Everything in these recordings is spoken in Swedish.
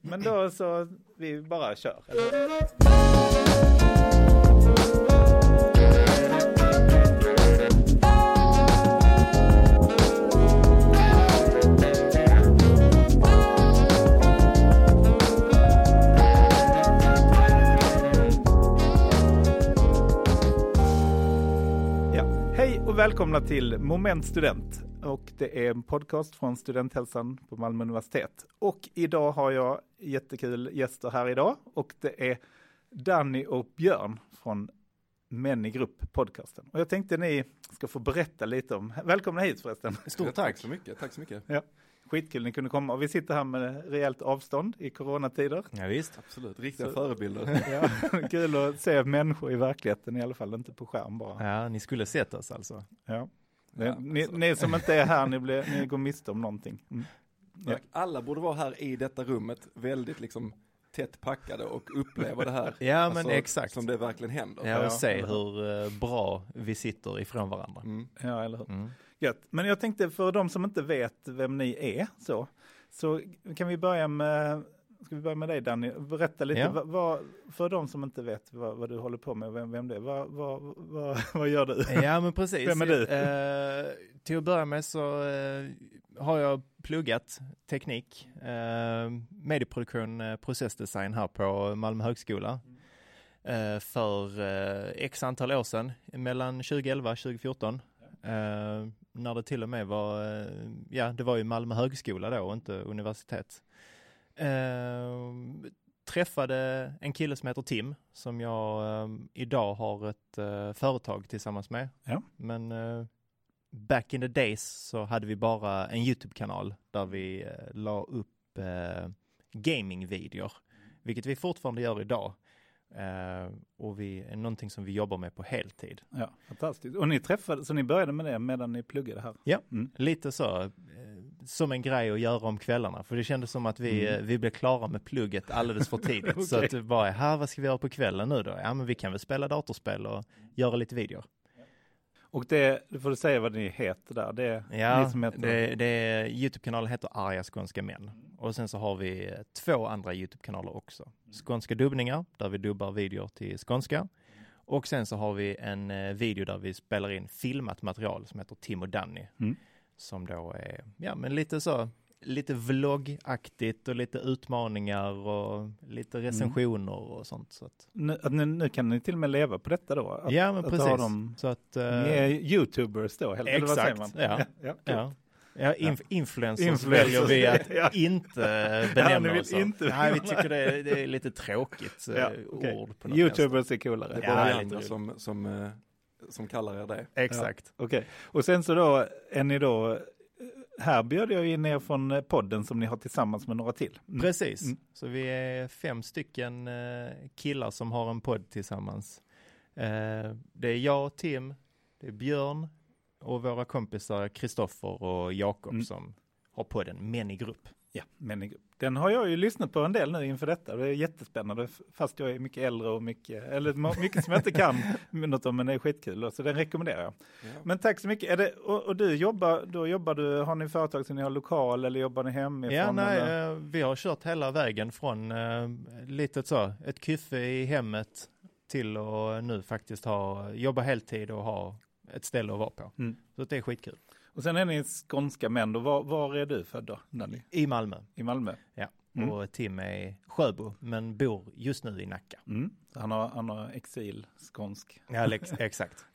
men då så vi bara kör. Hej och välkomna till Moment Student. Och det är en podcast från Studenthälsan på Malmö universitet. Och idag har jag jättekul gäster här idag. Och det är Danny och Björn från Män i grupp podcasten. Och jag tänkte ni ska få berätta lite om, välkomna hit förresten. Stort tack så mycket, tack så mycket. Ja, skitkul ni kunde komma och vi sitter här med rejält avstånd i coronatider. Ja, visst. Absolut, riktiga Så- förebilder. Ja, kul att se människor i verkligheten i alla fall, inte på skärm bara. Ja, ni skulle sett oss alltså. Ja. Ja, ni, ni som inte är här, ni, blir, ni går miste om någonting. Mm. Ja. Alla borde vara här i detta rummet, väldigt liksom tätt packade och uppleva det här. Ja, men Alltså, exakt. Som det verkligen händer. Ja, Ja, och se hur eh, bra vi sitter ifrån varandra. Mm. Ja, eller hur? Mm. Gött. Men jag tänkte för de som inte vet vem ni är så, så kan vi börja med, ska vi börja med dig Danny, berätta lite, Ja. vad, för de som inte vet vad, vad du håller på med vem, vem det är, vad, vad, vad, vad gör du? Ja, men precis. Vem är du? Eh, till att börja med så eh, har jag pluggat teknik, eh, medieproduktion, eh, processdesign här på Malmö högskola. Eh, för eh, x antal år sedan, mellan 2011 och 2014. Eh, när det till och med var, ja det var ju Malmö högskola då och inte universitet. Eh, träffade en kille som heter Tim som jag eh, idag har ett eh, företag tillsammans med. Ja. Men eh, back in the days så hade vi bara en YouTube-kanal där vi eh, la upp eh, gamingvideor, vilket vi fortfarande gör idag. Eh, och vi är någonting som vi jobbar med på heltid. Ja, fantastiskt. Och ni träffade, så ni började med det medan ni pluggade här? Ja. Mm. Lite så, som en grej att göra om kvällarna, för det kändes som att vi, Mm. eh, vi blev klara med plugget alldeles för tidigt. Så Okej. att det bara, här, vad ska vi göra på kvällen nu då? Ja, men vi kan väl spela datorspel och göra lite videor. Och det, du får säga vad ni heter där, det Ja, ni som heter det, det Youtube-kanalen heter Arga skånska män. Och sen så har vi eh, två andra Youtube-kanaler också. Skånska dubbningar, där vi dubbar videor till skånska. Och sen så har vi en eh, video där vi spelar in filmat material som heter Tim och Danny. Mm. Som då är, ja men lite så, lite vloggaktigt och lite utmaningar och lite recensioner och sånt. Så att, nu, nu, nu kan ni till och med leva på detta då? Att, ja men att precis. dem, Så att, eh, ni är youtubers då? Eller, eller vad säger man? Exakt, ja. ja. Ja. Ja, inf- influencers, Influencers, väljer vi att ja. inte Ja, benämna vill oss som. inte Nej, vi tycker det är, det är lite tråkigt eh, Ja, okej. ord. På Youtubers är coolare. Det är Ja, bara andra roligt. som, som, eh, som kallar er det. Exakt. Okej, och sen så då är ni då, här bjöd jag in er från eh, podden som ni har tillsammans med några till. Mm. Precis. Mm. Så vi är fem stycken eh, killar som har en podd tillsammans. Eh, det är jag, Tim, det är Björn och våra kompisar Kristoffer och Jakob Mm. som har podden Män i grupp. Ja, men den har jag ju lyssnat på en del nu inför detta. Det är jättespännande fast jag är mycket äldre och mycket, eller mycket som jag inte kan något om, men det är skitkul. Så den rekommenderar jag. Ja. Men tack så mycket. Det, och, och du jobbar, då jobbar du, har ni företag som ni har lokal eller jobbar ni hemifrån? Ja, nej, eller? eh, vi har kört hela vägen från eh, lite så, ett kyffe i hemmet till att nu faktiskt ha, jobba heltid och ha ett ställe att vara på. Mm. Så det är skitkul. Och sen är ni skånska män då. Var, var är du född då, Nanny? I Malmö. I Malmö? Ja. Mm. Och Tim är Sjöbo, men bor just nu i Nacka. Mm. Han har, han har exil, skånsk. Ja, lex- exakt.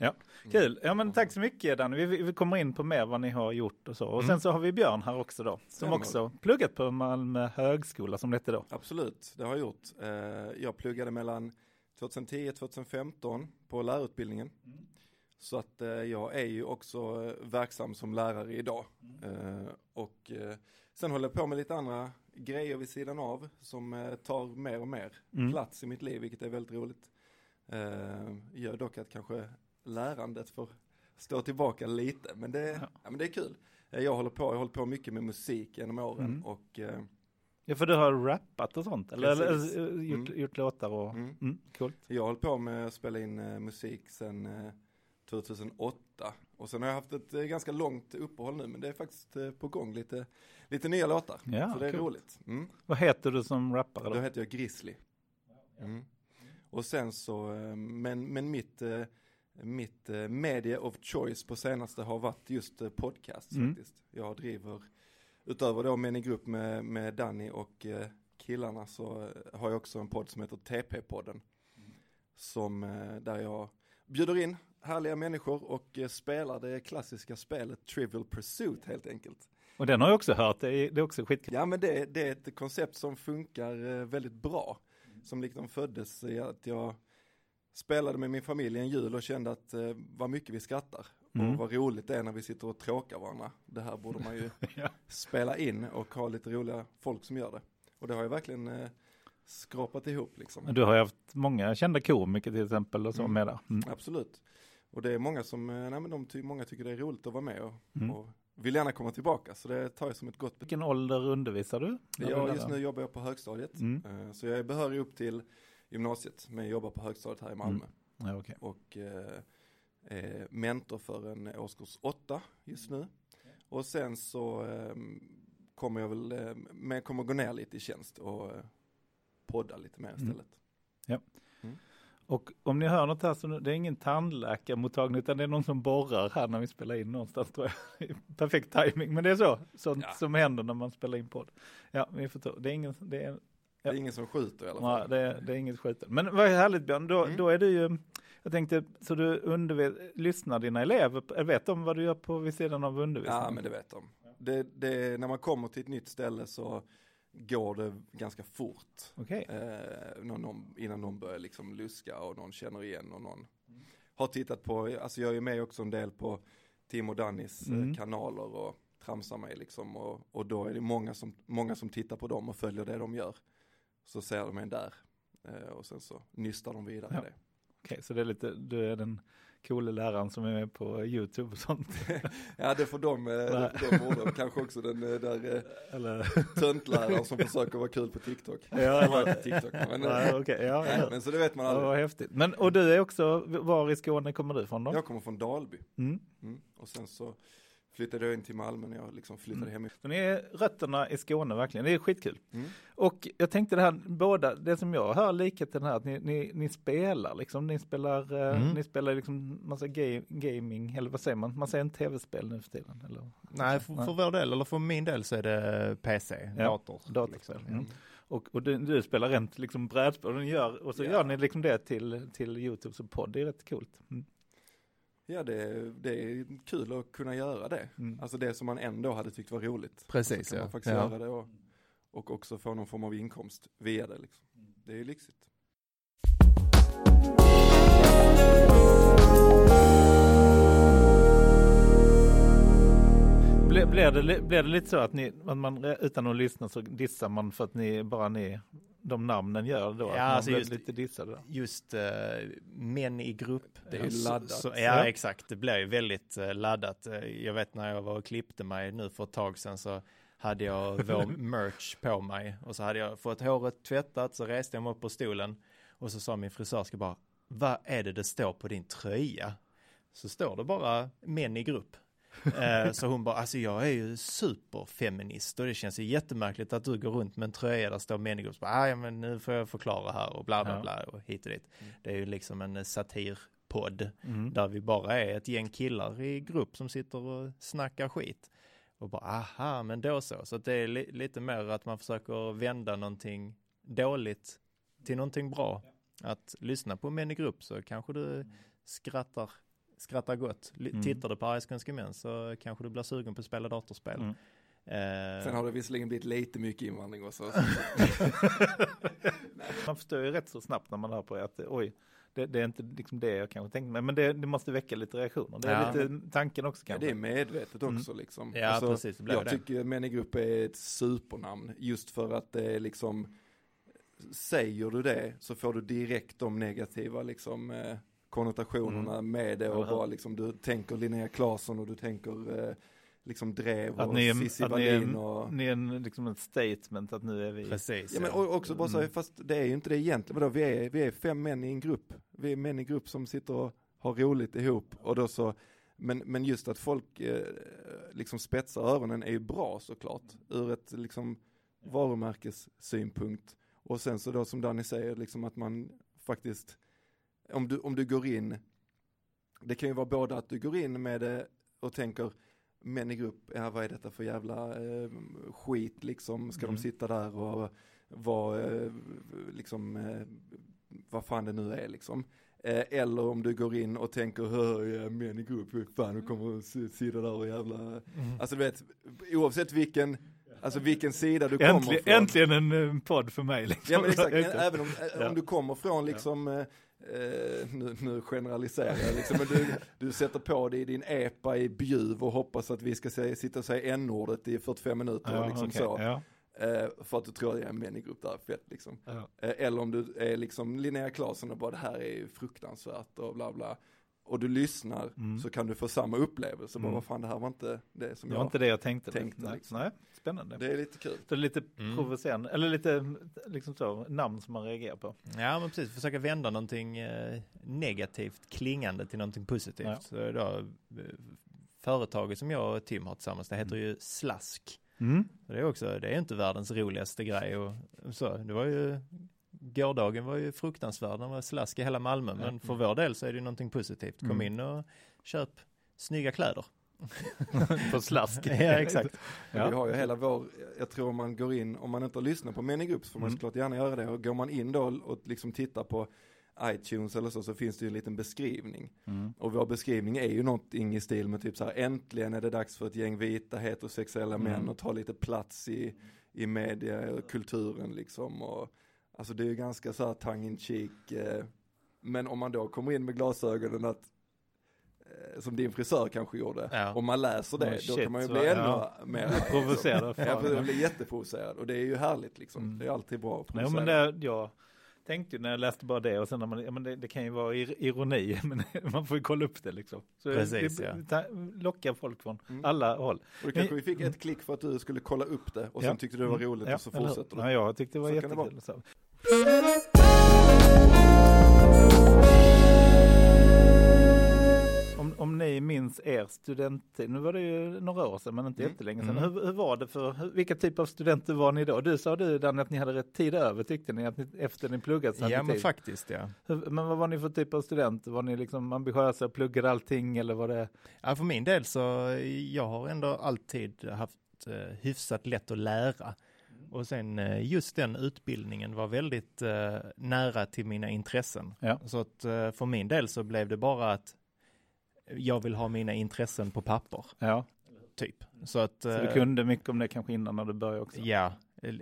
Kul. Ja men tack så mycket Danny. Vi, vi kommer in på mer vad ni har gjort och så. Och sen Mm. så har vi Björn här också då. Som Stämmer. också pluggat på Malmö högskola som det hette då. Absolut, det har jag gjort. Eh, Jag pluggade mellan 2010 och 2015 på lärarutbildningen. Så att eh, jag är ju också eh, verksam som lärare idag. Eh, Och sen håller jag på med lite andra grejer vid sidan av som tar mer och mer Mm. plats i mitt liv, vilket är väldigt roligt. Gör dock att kanske lärandet får stå tillbaka lite, men det, Ja. ja. men det är kul. Jag håller på, jag håller på mycket med musik genom åren Mm. och Ja för du har rappat och sånt eller, eller gjort, Mm. gjort låtar och Mm. mm, coolt. Jag har hållit på med att spela in musik eh, 2008 Och sen har jag haft ett eh, ganska långt uppehåll nu men det är faktiskt eh, på gång lite, lite nya låtar. Ja, så det är kul. roligt. Mm. Vad heter du som rappare Då då? heter jag Grizzly. Mm. Och sen så, eh, men, men mitt, mitt media of choice på senaste har varit just podcast Mm. faktiskt. Jag driver, utöver då med en grupp med, med Danny och killarna så har jag också en podd som heter TP-podden. Som, eh, där jag bjuder in härliga människor och eh, spelar det klassiska spelet Trivial Pursuit helt enkelt. Och den har jag också hört, det är, det är också skitkul. Ja men det, det är ett koncept som funkar eh, väldigt bra. Som liksom föddes i att jag spelade med min familj en jul och kände att eh, vad mycket vi skrattar. Mm. Och vad roligt det är när vi sitter och tråkar varandra. Det här borde man ju Ja. spela in och ha lite roliga folk som gör det. Och det har jag verkligen eh, skrapat ihop liksom. Du har ju haft många kända komiker till exempel och så Mm. med där. Mm. Absolut. Och det är många som, eh, nej men de ty- många tycker det är roligt att vara med och, Mm. och vill gärna komma tillbaka. Så det tar jag som ett gott. Vilken ålder undervisar du? Jag, just nu jobbar jag på högstadiet. Mm. Eh, Så jag är behörig upp till gymnasiet, men jag jobbar på högstadiet här i Malmö. Mm. Ja, okej. Och eh, mentor för en årskurs 8 just nu. Och sen så eh, kommer jag väl, eh, men jag kommer gå ner lite i tjänst och eh, podda lite mer Mm. Och om ni hör något här så det är ingen tandläkarmottagning utan det är någon som borrar här när vi spelar in någonstans tror jag. Perfekt timing men det är så, sånt Ja. som händer när man spelar in podd. Ja, vi får ta, det är ingen, det är, Det är ingen som skjuter i alla fall. det är, det är inget skjuten. Men vad härligt Björn, då, Mm. då är du ju, jag tänkte, så du undervis, lyssnar dina elever, vet de vad du gör på vid sidan av undervisningen? Ja men det vet de. Det, det, när man kommer till ett nytt ställe så går det ganska fort. Okej, Eh, någon, innan någon börjar liksom luska och någon känner igen och någon har tittat på, alltså jag är med också en del på Tim och Dannys Mm. eh, kanaler och tramsar mig liksom och, och då är det många som, många som tittar på dem och följer det de gör. Så ser de en där eh, och sen så nystar de vidare Ja. det. okej, så det är lite, du är den coola läraren som är med på YouTube och sånt. Ja det får de, eh, det får de ordna. Kanske också den eh, där eh, Eller, töntläraren som försöker vara kul på TikTok. ja, inte TikTok, men, nej, okej, ja, ja. men så det vet man Ja, aldrig. vad häftigt. Men, och du är också, var i Skåne kommer du ifrån då? Jag kommer från Dalby. Mm. Mm. Och sen så flyttade jag in till Malmö när jag liksom flyttade Mm. hem. Så ni är rötterna i Skåne verkligen, det är skitkul. Mm. Och jag tänkte det här, båda, det som jag hör likheten här, att ni, ni, ni spelar liksom, ni spelar, eh, Mm. ni spelar liksom massa ga gaming, eller vad säger man, man säger en tv-spel nu för tiden, eller? Nej, för, för vår del, eller för min del så är det PC, Ja, dator. datorspel. liksom. Mm. Och, och du, du spelar rent liksom brädspel och, gör, och så Ja. gör ni liksom det till, till YouTube som podd, det är rätt coolt. Mm. Ja, det, det är kul att kunna göra det. Mm. Alltså det som man ändå hade tyckt var roligt. Precis, Så kan ja. man faktiskt Ja. göra det och, och också få någon form av inkomst via det. Liksom. Det är ju lyxigt. Blir, det, li- blir det lite så att, ni, att man utan att lyssna så dissar man för att ni bara ni, de namnen gör då? Ja, alltså just- lite dissade då? Just eh, män i grupp. Det är ju Så- laddat. Så, ja, Ja. exakt. Det blir ju väldigt eh, laddat. Eh, Jag vet när jag var och klippte mig nu för ett tag sedan så hade jag vår merch på mig och så hade jag fått håret tvättat så reste jag mig upp på stolen och så sa min frisörska bara vad är det det står på din tröja? Så står det bara män i grupp. Eh, så hon bara, alltså jag är ju superfeminist och det känns ju jättemärkligt att du går runt med en tröja där står män i grupp. Så bara, "Ah, ja men nu får jag förklara här och bla bla bla och hit och dit. Det är ju liksom en eh, satirpodd Mm. där vi bara är ett gäng killar i grupp som sitter och snackar skit. Och bara, aha, men då så. Så det är li- lite mer att man försöker vända någonting dåligt till någonting bra. Att lyssna på män i grupp så kanske du skrattar, skrattar gott. Li- Mm. Tittar du på Arga Skånska Män så kanske du blir sugen på att spela datorspel. Mm. Eh, Sen har det visserligen blivit lite mycket invandring också. Man förstår ju rätt så snabbt när man hör på er att oj, det, det är inte liksom det jag kanske tänkte mig, men det, det måste väcka lite reaktioner. Det är Ja. lite tanken också Ja, kanske. det är medvetet också liksom. Ja, Alltså, precis, det jag det. tycker Män i grupp är ett supernamn just för att det är liksom Säger du det så får du direkt de negativa liksom eh, konnotationerna Mm. med det och bara liksom du tänker Linnea Claesson och du tänker eh, liksom Drev Att och ni Cissi att ni är, Wallin och ni är en, liksom ett statement att nu är vi... Precis. Ja men ja. och också bara säga, Mm. fast det är ju inte det egentligen, vadå, vi är, vi är fem män i en grupp, vi är män i grupp som sitter och har roligt ihop och då så Men, men just att folk eh, liksom spetsar öronen är ju bra såklart, ur ett liksom varumärkessynpunkt. Och sen så då som Danny säger, liksom att man faktiskt, om du, om du går in, det kan ju vara både att du går in med det och tänker, män i grupp, ja vad är detta för jävla eh, skit liksom, ska Mm. de sitta där och vara eh, liksom, eh, vad fan det nu är liksom. Eh, eller om du går in och tänker, hör jag män i grupp, fan de kommer sitta där och jävla, Mm. alltså du vet, oavsett vilken, alltså vilken sida du kommer Äntligen, från. äntligen en eh, podd för mig. Liksom. Ja men exakt, även om, äh, Ja. om du kommer från liksom, eh, eh, nu, nu generaliserar jag liksom, men du, du sätter på dig din epa i Bjuv och hoppas att vi ska säga, sitta och säga n-ordet i 45 minuter Ja, och liksom okej, så. Ja, Eh, för att du tror att jag är en människogrupp där, fett liksom. ja. Eh, eller om du är liksom Linnea Claesson och bara det här är fruktansvärt och bla bla. Och du lyssnar Mm. så kan du få samma upplevelse, bara Mm. vad fan det här var inte det som Det jag, var inte det jag tänkte. tänkte, nej. liksom. nej, spännande. det är lite kul. Så det är lite Mm. provocerande, eller lite liksom så, namn som man reagerar på. Ja men precis, försöka vända någonting eh, negativt klingande till någonting positivt. Ja. Så då, eh, företaget som jag och Tim har tillsammans, det heter ju Slask. Mm. Det är också, det är inte världens roligaste grej och så. Det var ju, gårdagen var ju fruktansvärd, det var slask i hela Malmö. Men för vår del så är det ju någonting positivt. Kom Mm. in och köp snygga kläder. På slask. ja exakt. Ja. Vi har ju hela vår, jag tror om man går in, om man inte har lyssnat på Män i grupp så får man Mm. såklart gärna göra det. Och går man in då och liksom tittar på iTunes eller så, så finns det ju en liten beskrivning. Mm. Och vår beskrivning är ju någonting i stil med typ så här, äntligen är det dags för ett gäng vita heterosexuella Mm. män att ta lite plats i, i media och kulturen liksom. Och, alltså det är ju ganska så här tongue in cheek. Eh, men om man då kommer in med glasögonen att eh, som din frisör kanske gjorde. Ja. Om man läser det, Oh, då shit, kan man ju bli ännu ja. mer Provocerad. Ja, för jag blir jätteprovocerad och det är ju härligt liksom. Mm. Det är alltid bra att Nej, men det, jag tänkte ju när jag läste bara det och sen när man, ja, men det, det kan ju vara ir- ironi, men man får ju kolla upp det liksom. Så Precis, det, ja. ta, lockar folk från Mm. alla håll. Och då kanske vi fick ett klick för att du skulle kolla upp det och Ja. sen tyckte du det var roligt Ja, och så fortsätter du. Nej, jag tyckte det var Så det jättekul. Så. Om, om ni minns er studenttid, nu var det ju några år sedan men inte Mm. jättelänge sedan. Mm. Hur, hur var det för, hur, vilka typ av studenter var ni då? Du sa du Danny att ni hade rätt tid över tyckte ni, att ni efter ni pluggat Ja men tid. faktiskt ja. Hur, men vad var ni för typ av studenter? Var ni liksom ambitiösa, pluggade allting eller var det? Ja, för min del så, jag har ändå alltid haft eh, hyfsat lätt att lära. Och sen eh, just den utbildningen var väldigt eh, nära till mina intressen. Ja. Så att eh, för min del så blev det bara att jag vill ha mina intressen på papper, Ja, typ. Så att... så du eh, kunde mycket om det kanske innan när du började också? Ja,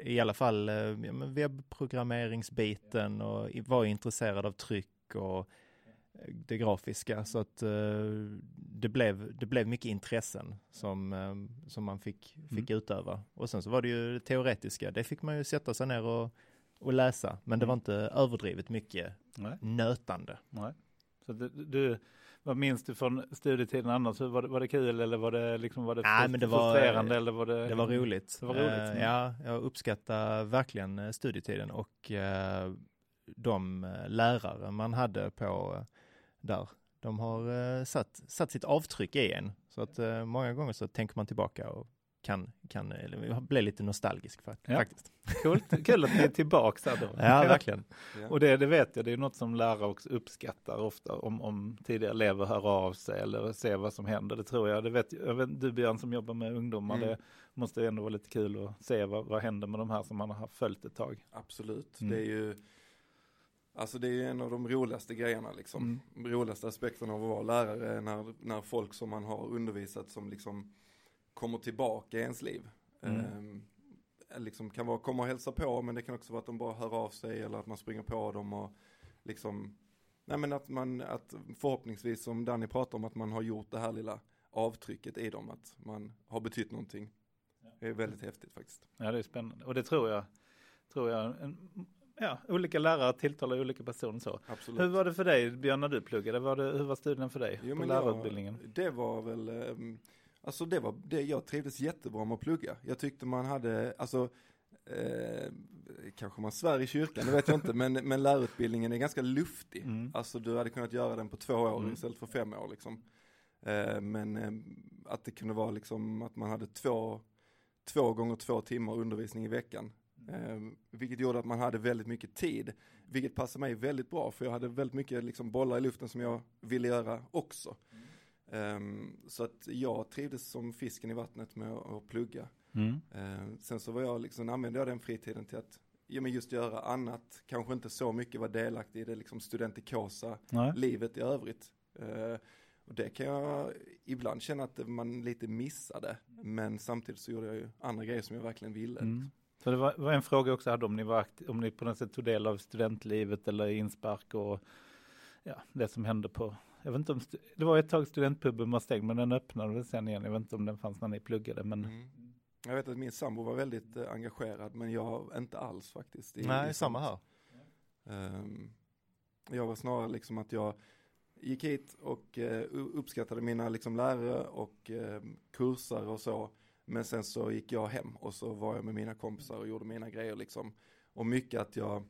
i alla fall webbprogrammeringsbiten och var intresserad av tryck och det grafiska. Så att eh, det, blev, det blev mycket intressen som, eh, som man fick, fick utöva. Och sen så var det ju det teoretiska, det fick man ju sätta sig ner och, och läsa. Men det var inte överdrivet mycket Nej. nötande. Nej. Så du, du, vad minns du från studietiden annars? Var det, var det kul eller var det, liksom, var det Nej, men det var- frustrerande? eller var det, Det var roligt. Det var roligt, mm. ja, jag uppskattar verkligen studietiden och eh, de lärare man hade på där. De har eh, satt, satt sitt avtryck i en. Så att eh, många gånger så tänker man tillbaka och kan, kan eller, bli lite nostalgisk för, Ja. faktiskt. Coolt, kul att ni är tillbaka då. Ja, verkligen. Ja. Och det, det vet jag, det är något som lärare också uppskattar ofta om, om tidigare elever hör av sig eller ser vad som händer. Det tror jag. Det vet, jag vet, du Björn som jobbar med ungdomar, Mm. det måste ändå vara lite kul att se vad, vad händer med de här som man har följt ett tag. Absolut, Mm. det är ju Alltså det är ju en av de roligaste grejerna liksom. Roligaste aspekterna av att vara lärare är när, när folk som man har undervisat som liksom kommer tillbaka i ens liv. Mm. Ehm, liksom kan vara komma och hälsa på men det kan också vara att de bara hör av sig eller att man springer på dem och liksom Nej men att man, att förhoppningsvis som Danny pratar om att man har gjort det här lilla avtrycket i dem, att man har betytt någonting. Det är väldigt häftigt faktiskt. Ja, det är spännande. Och det tror jag, tror jag, en, ja, olika lärare tilltalar olika personer så. Absolut. Hur var det för dig Björn när du pluggade? Var det, hur var studien för dig Jo, på lärarutbildningen? Jag, det var väl, ehm, alltså det var, det, jag trivdes jättebra med att plugga. Jag tyckte man hade, alltså, eh, kanske man svär i kyrkan, det vet jag inte, men, men lärarutbildningen är ganska luftig. Mm. Alltså du hade kunnat göra den på två år Mm. istället för fem år liksom. Eh, men eh, att det kunde vara liksom att man hade två, två gånger två timmar undervisning i veckan. Eh, vilket gjorde att man hade väldigt mycket tid. Vilket passade mig väldigt bra för jag hade väldigt mycket liksom bollar i luften som jag ville göra också. Um, så att jag trivdes som fisken i vattnet med att, plugga. Mm. Uh, sen så var jag liksom, använde jag den fritiden till att ja, men just göra annat. Kanske inte så mycket vara delaktig i det liksom studentikosa Nej. livet i övrigt. Uh, och det kan jag ibland känna att man lite missade. Men samtidigt så gjorde jag ju andra grejer som jag verkligen ville. Mm. Så det var, var en fråga också hade om ni, var aktiv, om ni på något sätt tog del av studentlivet eller inspark och ja, det som hände på jag vet inte om, det var ett tag studentpuben var stängd men den öppnade väl sen igen. Jag vet inte om den fanns när ni pluggade men. Mm. Jag vet att min sambo var väldigt eh, engagerad men jag inte alls faktiskt. I, Nej, i samma här. Um, jag var snarare liksom att jag gick hit och uh, uppskattade mina liksom lärare och uh, kurser och så. Men sen så gick jag hem och så var jag med mina kompisar och gjorde mina grejer liksom. Och mycket att jag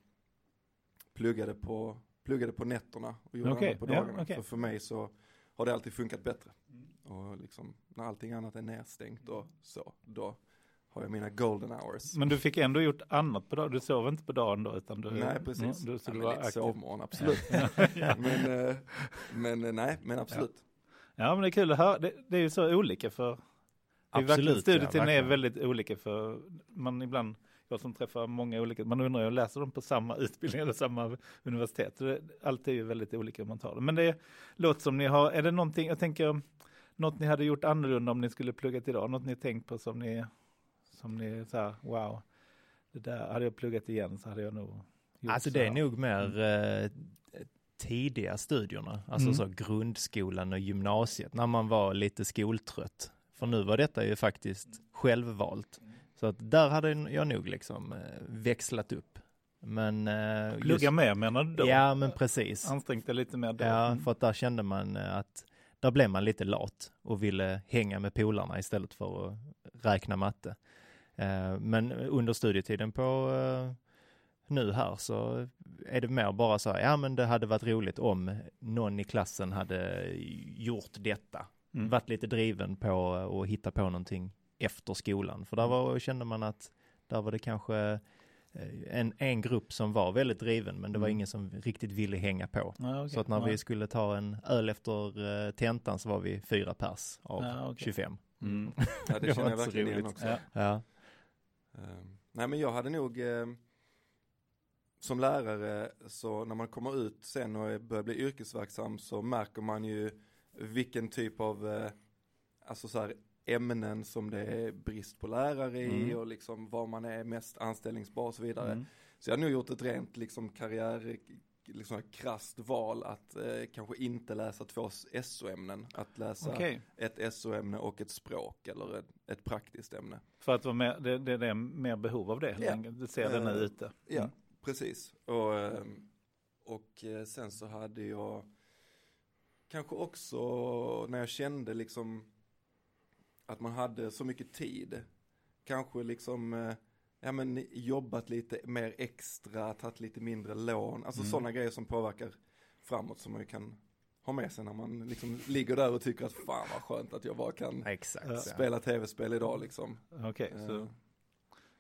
pluggade på pluggade på nätterna och gjorde okay, annat på dagarna. Yeah, okay. För för mig så har det alltid funkat bättre. Och liksom när allting annat är nedstängt och så, då har jag mina golden hours. Men du fick ändå gjort annat på dagen, du sov inte på dagen då? Utan du, nej, precis. Du, så ja, du var lite sovmorgon, absolut. men, eh, men eh, nej, men absolut. Ja. ja, men det är kul att höra, det, det är ju så olika för Absolut. Studietiden ja, är väldigt olika för man ibland jag som träffar många olika, man undrar ju, läser de på samma utbildning eller samma universitet? Det, allt är ju väldigt olika om man tar det. Men det låter som ni har, är det någonting, jag tänker, något ni hade gjort annorlunda om ni skulle pluggat idag? Något ni tänkt på som ni, som ni så här, wow, det där, hade jag pluggat igen så hade jag nog gjort Alltså det är nog mer mm. eh, tidiga studierna, alltså mm. så grundskolan och gymnasiet, när man var lite skoltrött. För nu var detta ju faktiskt självvalt. Så att där hade jag nog liksom eh, växlat upp. Men... Eh, Plugga mer menar du då? Ja, men precis. Ansträngt dig lite mer då? Ja, mm. för att där kände man eh, att där blev man lite lat och ville hänga med polarna istället för att räkna matte. Men under studietiden på nu här så är det mer bara så här, ja men det hade varit roligt om någon i klassen hade gjort detta. Mm. Varit lite driven på att hitta på någonting efter skolan. För där mm. var, kände man att där var det kanske eh, en, en grupp som var väldigt driven men det var mm. ingen som riktigt ville hänga på. Ja, okay. Så att när ja. vi skulle ta en öl efter uh, tentan så var vi fyra pers av ja, okay. 25. Mm. Ja det känner jag verkligen igen också. Ja. Uh, nej men jag hade nog uh, som lärare så när man kommer ut sen och börjar bli yrkesverksam så märker man ju vilken typ av uh, alltså så här ämnen som det är brist på lärare i mm. och liksom var man är mest anställningsbar och så vidare. Mm. Så jag har nog gjort ett rent liksom karriär, liksom krasst val att eh, kanske inte läsa två SO-ämnen. Att läsa okay. ett SO-ämne och ett språk eller ett, ett, praktiskt ämne. För att vara mer, det, det, det är mer behov av det, ja. du ser det nu uh, ute. Mm. Ja, precis. Och, ehm, och eh, sen så hade jag kanske också när jag kände liksom att man hade så mycket tid. Kanske liksom, eh, ja men jobbat lite mer extra, tagit lite mindre lån. Alltså mm. sådana grejer som påverkar framåt som man ju kan ha med sig när man liksom ligger där och tycker att fan vad skönt att jag bara kan Exakt, spela tv-spel idag liksom. Okej, okay, så,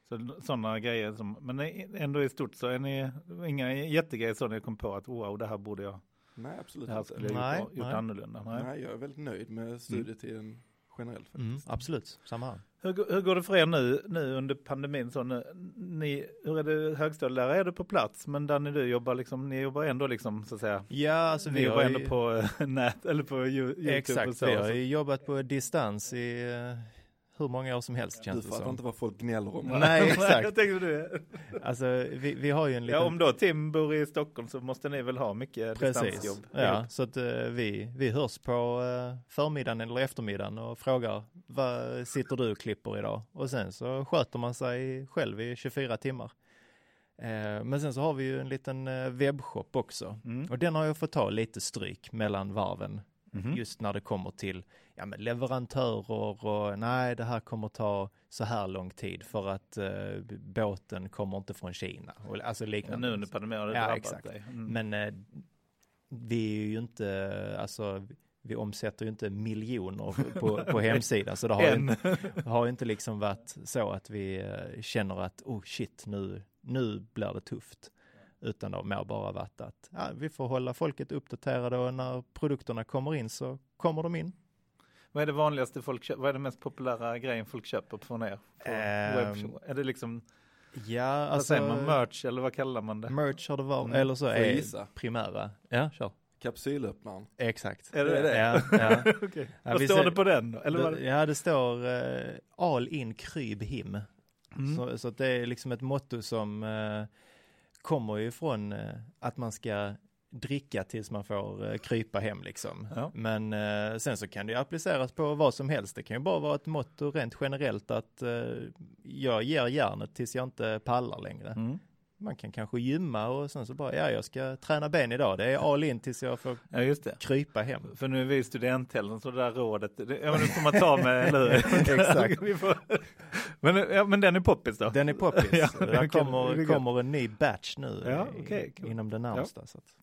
så sådana grejer som, men ändå i stort så är ni inga jättegrejer så ni kom på att wow det här borde jag Nej absolut det här skulle jag nej, gjort, gjort nej. annorlunda. Nej. nej. jag är väldigt nöjd med studietiden. Mm generellt faktiskt. Mm, absolut, samma här. Hur, hur, går det för er nu, nu under pandemin? Så nu, ni, hur är det, högstadielärare är du på plats, men ni du jobbar, liksom, ni jobbar ändå liksom så att säga? Ja, alltså ni vi jobbar ändå på nät eller på YouTube Exakt, och så. vi har jobbat på distans i uh, hur många år som helst känns det som. Du fattar inte vad folk gnäller om. Nej, exakt. jag tänkte det. Alltså, vi, vi har ju en liten... Ja, om då Tim bor i Stockholm så måste ni väl ha mycket Precis. distansjobb? Ja, så att uh, vi, vi hörs på uh, förmiddagen eller eftermiddagen och frågar vad sitter du och klipper idag? Och sen så sköter man sig själv i 24 timmar. Uh, men sen så har vi ju en liten webbshop också mm. och den har jag fått ta lite stryk mellan varven. Mm. Just när det kommer till ja, men leverantörer och nej, det här kommer ta så här lång tid för att uh, båten kommer inte från Kina. Och, alltså liknande. Ja, nu under pandemin har det ja, exakt. dig. Mm. Men uh, vi är ju inte, alltså vi omsätter ju inte miljoner på, på hemsidan så det har, ju, En. har inte liksom varit så att vi eh, känner att oh shit nu, nu blir det tufft. Utan det har mer bara varit att ja, vi får hålla folket uppdaterade och när produkterna kommer in så kommer de in. Vad är det vanligaste folk köper? Vad är det mest populära grejen folk köper från er? På webbshop? Är det liksom, Ja, vad alltså säger man, merch eller vad kallar man det? merch har det varit, Mm. eller så är gissa? primära. Ja, kör. Kapsylöppnaren. Exakt. Är det det? Ja, ja. Okej. Ja, Vad vi står ser- det på den? Eller vad? Det, ja, det står eh, all in kryb him. Mm. Så, så att det är liksom ett motto som eh, kommer ju från eh, att man ska dricka tills man får eh, krypa hem liksom. Ja. Men eh, sen så kan det appliceras på vad som helst. Det kan ju bara vara ett motto rent generellt att eh, jag ger järnet tills jag inte pallar längre. Mm. Man kan kanske gymma och sen så bara, ja jag ska träna ben idag. Det är all in tills jag får Ja, krypa hem. För nu är vi i studenthälsan så det där rådet, det, ja men det får man ta med, eller hur? Exakt. Men, ja, men den är poppis då? Den är poppis. Ja, det det kommer, kommer en ny batch nu Ja, i- okej, kul. inom det närmsta. Så att.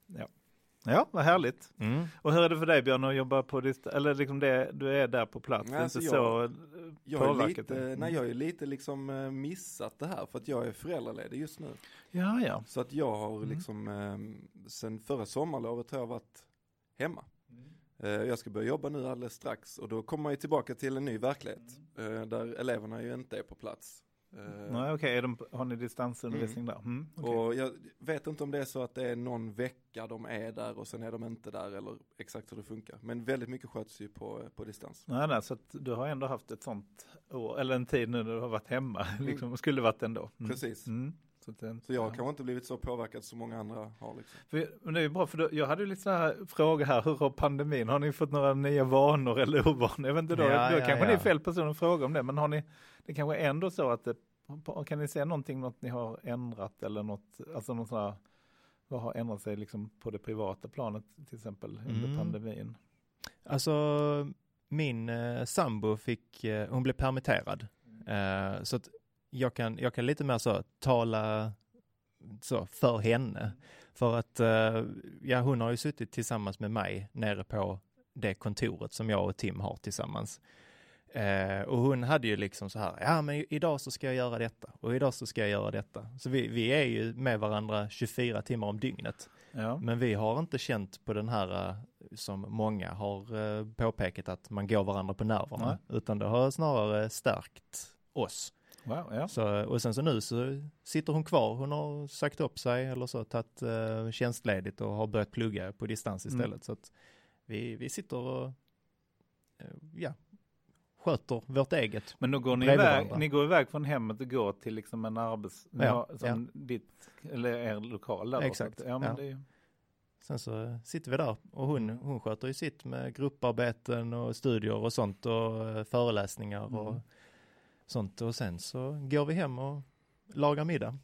Ja, vad härligt. Mm. Och hur är det för dig Björn att jobba på distans, eller liksom det, du är där på plats, Nej, det är alltså inte jag- så Jag påverkat lite, dig? nej, jag är lite liksom eh, missat det här för att jag är föräldraledig just nu. Ja, ja. Så att jag har Mm. liksom, eh, sen förra sommarlovet har jag varit hemma. Eh, jag ska börja jobba nu alldeles strax och då kommer man ju tillbaka till en ny verklighet. Eh, där eleverna ju inte är på plats. Eh, Nej, okej, de, har ni distansundervisning där? Mm, okej. Och jag vet inte om det är så att det är någon vecka de är där och sen är de inte där eller exakt hur det funkar. Men väldigt mycket sköts ju på, på distans. Nej, nej, så att du har ändå haft ett sånt år, eller en tid nu när du har varit hemma, liksom, skulle varit ändå. Mm. Precis. Mm. Så, att det, Så jag har ja. kanske inte blivit så påverkad som många andra har liksom. För, men det är ju bra, för då, jag hade ju lite så här frågor här, hur har pandemin, har ni fått några nya vanor eller ovanor? Jag vet inte, då, Ja, då ja, kanske ni ja. är fel person att fråga om det, men har ni, det kanske är ändå så att det, kan ni säga någonting, något ni har ändrat eller något, alltså något sådär, vad har ändrat sig liksom på det privata planet till exempel under Mm. pandemin? Alltså min eh, sambo fick, eh, hon blev permitterad. Eh, så att jag kan, jag kan lite mer så tala så för henne. För att eh, ja, hon har ju suttit tillsammans med mig nere på det kontoret som jag och Tim har tillsammans. Eh, och hon hade ju liksom så här, ja men idag så ska jag göra detta och idag så ska jag göra detta. Så vi, vi är ju med varandra 24 timmar om dygnet. Ja, Men vi har inte känt på den här eh, som många har eh, påpekat att man går varandra på nerverna. Utan det har snarare stärkt oss. Wow, ja. Så, och sen så nu så sitter hon kvar. Hon har sagt upp sig eller så, tagit eh, tjänstledigt och har börjat plugga på distans Mm. istället. Så att vi, vi sitter och eh, ja, sköter vårt eget. Men då går ni iväg, varandra. ni går iväg från hemmet och går till liksom en arbets, Ja, som ditt, eller er lokal där då, Exakt, så att- ja, men ja. det är ju, Sen så sitter vi där och hon, hon sköter ju sitt med grupparbeten och studier och sånt och eh, föreläsningar och Mm. Sånt. Och sen så går vi hem och lagar middag.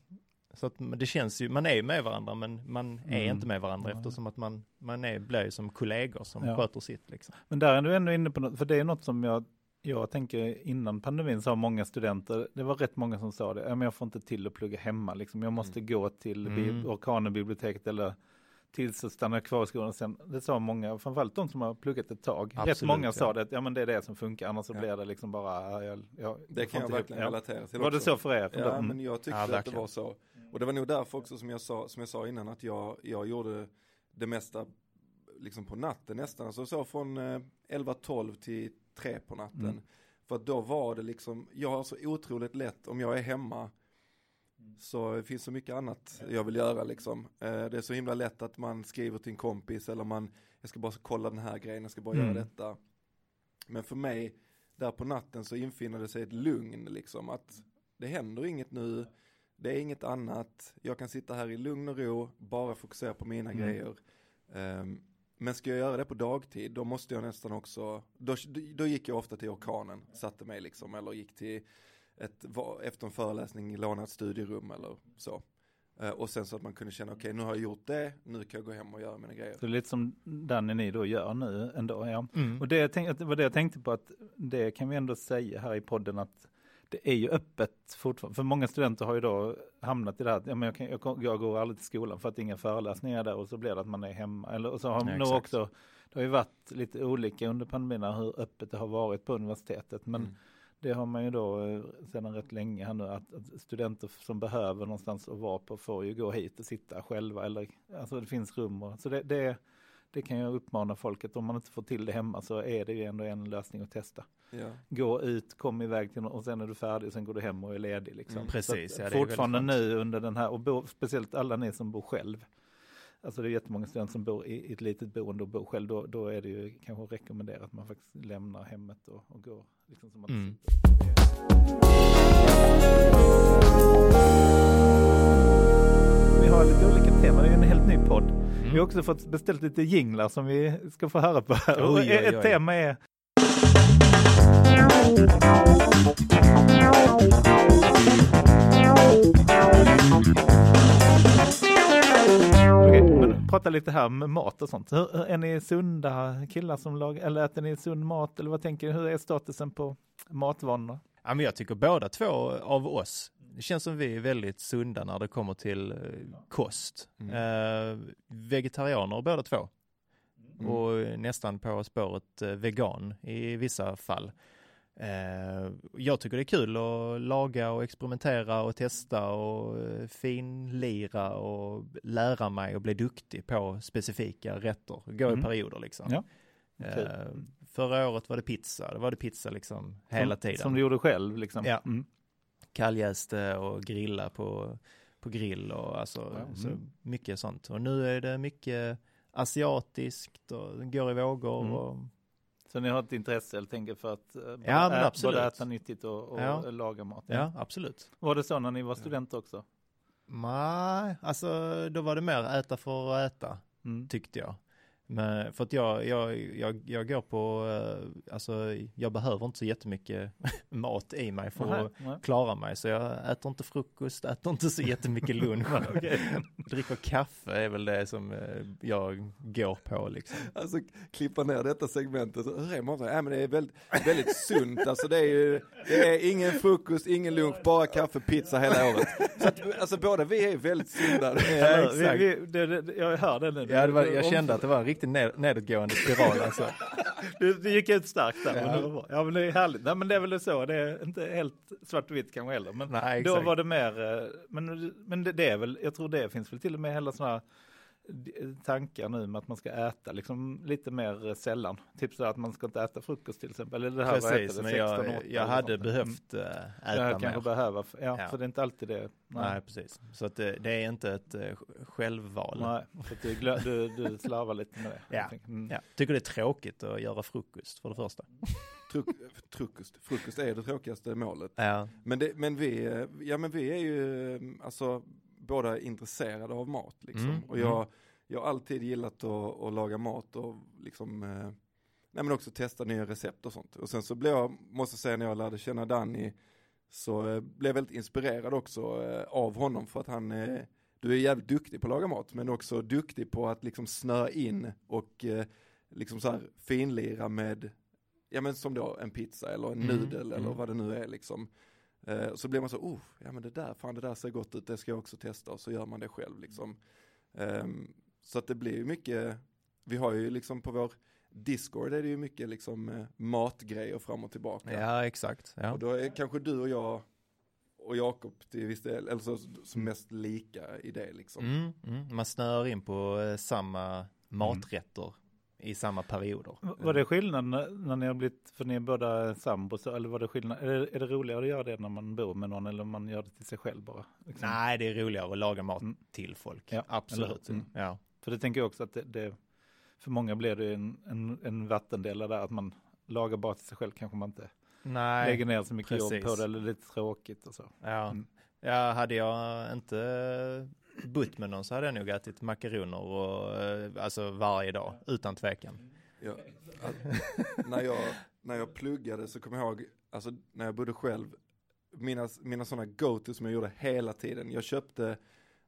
Så att det känns ju, man är med varandra men man är Mm. inte med varandra Nej. eftersom att man, man är, blir ju som kollegor som Ja. sköter sitt liksom. Men där är du ändå inne på något, för det är något som jag, jag tänker innan pandemin sa många studenter, det var rätt många som sa det, ja, men jag får inte till att plugga hemma, liksom. jag måste gå till Mm. mm. Orkanenbiblioteket eller tills så stannar kvar i skolan. Sen, det sa många, framförallt de som har pluggat ett tag, rätt Absolut, många ja. sa det, att ja men det är det som funkar, annars så Ja. blir det liksom bara, ja, jag, jag, Det kan jag ihop- verkligen ja. relatera till Var det också. så för er? Ja, Mm. men jag tyckte Ja, att det var så. Och det var nog därför också som jag sa, som jag sa innan att jag, jag gjorde det mesta liksom på natten nästan. Alltså så från eh, 11-12 till 3 på natten. Mm. För då var det liksom, jag har så otroligt lätt om jag är hemma så det finns så mycket annat jag vill göra liksom. Eh, det är så himla lätt att man skriver till en kompis eller man, jag ska bara kolla den här grejen, jag ska bara Mm. göra detta. Men för mig, där på natten så infinner det sig ett lugn liksom. Att det händer inget nu, det är inget annat, jag kan sitta här i lugn och ro, bara fokusera på mina Mm. grejer. Ehm, men ska jag göra det på dagtid, då måste jag nästan också, då, då gick jag ofta till orkanen, satte mig liksom, eller gick till ett, efter en föreläsning, låna ett studierum eller så. Eh, och sen så att man kunde känna, okej nu har jag gjort det, nu kan jag gå hem och göra mina grejer. Så det är lite som Danny ni då gör nu ändå, ja. Mm. Och det, jag tänk, det var det jag tänkte på att det kan vi ändå säga här i podden att det är ju öppet fortfarande. För många studenter har ju då hamnat i det här, ja, men jag, kan, jag, jag går aldrig till skolan för att inga föreläsningar är där och så blir det att man är hemma. Eller, och så har Ja, nog också, det har ju varit lite olika under pandemin hur öppet det har varit på universitetet. Men Mm. Det har man ju då eh, sedan rätt länge här nu att, att studenter som behöver någonstans att vara på får ju gå hit och sitta själva eller alltså det finns rum och så det, det, det kan jag uppmana folk att om man inte får till det hemma så är det ju ändå en lösning att testa. Ja. Gå ut, kom iväg till någon, och sen är du färdig, sen går du hem och är ledig. Liksom. Mm. Precis, Så att ja, det är fortfarande nu under den här, och bo, speciellt alla ni som bor själv. Alltså det är jättemånga studenter som bor i, ett litet boende och bor själv. Då, då är det ju kanske rekommenderat att man faktiskt lämnar hemmet och, och går. Liksom som att Mm. Vi har lite olika teman, det är ju en helt ny podd. Mm. Vi har också fått beställt lite jinglar som vi ska få höra på här. Och Oj, oj, ett oj. tema är prata lite här med mat och sånt. Hur, hur- är ni sunda killar som lagar, eller äter ni sund mat? Eller vad tänker ni? Hur är statusen på matvanorna? Ja, men jag tycker båda två av oss, det känns som vi är väldigt sunda när det kommer till eh, kost. Mm. Eh, vegetarianer båda två. Mm. och nästan på spåret eh, vegan i vissa fall. Eh, jag tycker det är kul att laga och experimentera och testa och eh, finlira och lära mig och bli duktig på specifika rätter. Gå Mm. i perioder liksom. Ja. Eh, Kul. förra året var det pizza, det var det pizza liksom hela som, tiden. Som du gjorde själv liksom? Ja. Mm. Kalljäste och grilla på, på grill och alltså Ja, så mm. mycket sånt. Och nu är det mycket asiatiskt och går i vågor Mm. och Så ni har ett intresse helt enkelt för att eh, både, Ja, ä- både äta nyttigt och, och Ja. laga mat? ja, absolut. Var det så när ni var studenter också? Nej, alltså då var det mer äta för att äta, Mm. tyckte jag. Men för att jag, jag, jag, jag går på, eh, alltså jag behöver inte så jättemycket mat i mig för Nej, att nej. klara mig. Så jag äter inte frukost, äter inte så jättemycket lunch. Dricker kaffe är väl det som eh, jag går på liksom. Alltså klippa ner detta segmentet, Så, hur är maten? Ja, men det är väldigt, väldigt sunt, alltså det är ju, det är ingen frukost, ingen lunch, bara kaffe, pizza hela året. Så att, alltså båda vi är väldigt sunda. Exakt. vi, vi, det, det, jag hör det nu. Ja, det var, jag kände att det var en riktigt ned, nedåtgående spiral alltså. Du, du gick ut starkt där. Ja. Men det var bra. ja men det är härligt. Nej men det är väl så. Det är inte helt svart och vitt kanske heller. Men Nej, då var det mer. eh, Men, men det, det är väl. Jag tror det finns väl till och med hela sådana tankar nu med att man ska äta liksom lite mer eh, sällan. Typ så att man ska inte äta frukost till exempel. Eller det här Precis, det? men jag, 16, 8 jag hade behövt Mm. äta Jag mer. kanske behöva. Ja, Ja. så det är inte alltid det. Nej, precis. Så att det, det är inte ett äh, självval. Nej, för att du, glö- du, du slarvar lite med det. Ja. Mm. Ja. Tycker det är tråkigt att göra frukost för det första. Truk, frukost, frukost är det tråkigaste målet. Ja, Men, det, men, vi, eh, ja, men vi är ju eh, alltså, båda intresserade av mat. Liksom. Mm, Och jag, jag har alltid gillat att, att laga mat och liksom, eh, nej, men också testa nya recept och sånt. Och sen så blev jag, måste säga när jag lärde känna Danny, så eh, blev jag väldigt inspirerad också eh, av honom för att han, eh, du är jävligt duktig på att laga mat men också duktig på att liksom snöa in och liksom så här finlira med, ja men som då en pizza eller en Mm, nudel eller mm. vad det nu är liksom. Eh, så blir man så, oh, ja men det där, fan det där ser gott ut, det ska jag också testa och så gör man det själv liksom. Ehm, så att det blir ju mycket, vi har ju liksom på vår Discord är det ju mycket liksom eh, matgrejer fram och tillbaka. ja exakt. Ja. Och då är kanske du och jag och Jakob till viss del, eller så, som mest lika i det liksom. Mm, mm. Man snör in på eh, samma maträtter i samma perioder. Var det skillnad när, ni har blivit, för ni är båda sambos, eller var det skillnad, är det, är det roligare att göra det när man bor med någon eller om man gör det till sig själv bara? Liksom? Nej, det är roligare att laga mat Mm. till folk. Ja, Absolut. Mm. Ja. För det tänker jag också att det, det för många blir det en, en, en vattendelare där, att man lagar bara till sig själv kanske man inte Nej, lägger ner så mycket jobb precis. på det, eller lite tråkigt och så. ja. Mm. ja, hade jag inte bott med någon så hade jag nog ätit makaroner och, eh, alltså varje dag, utan tvekan. Ja, när, jag, när jag pluggade så kommer jag ihåg, alltså när jag bodde själv, mina, mina sådana go-to som jag gjorde hela tiden. Jag köpte,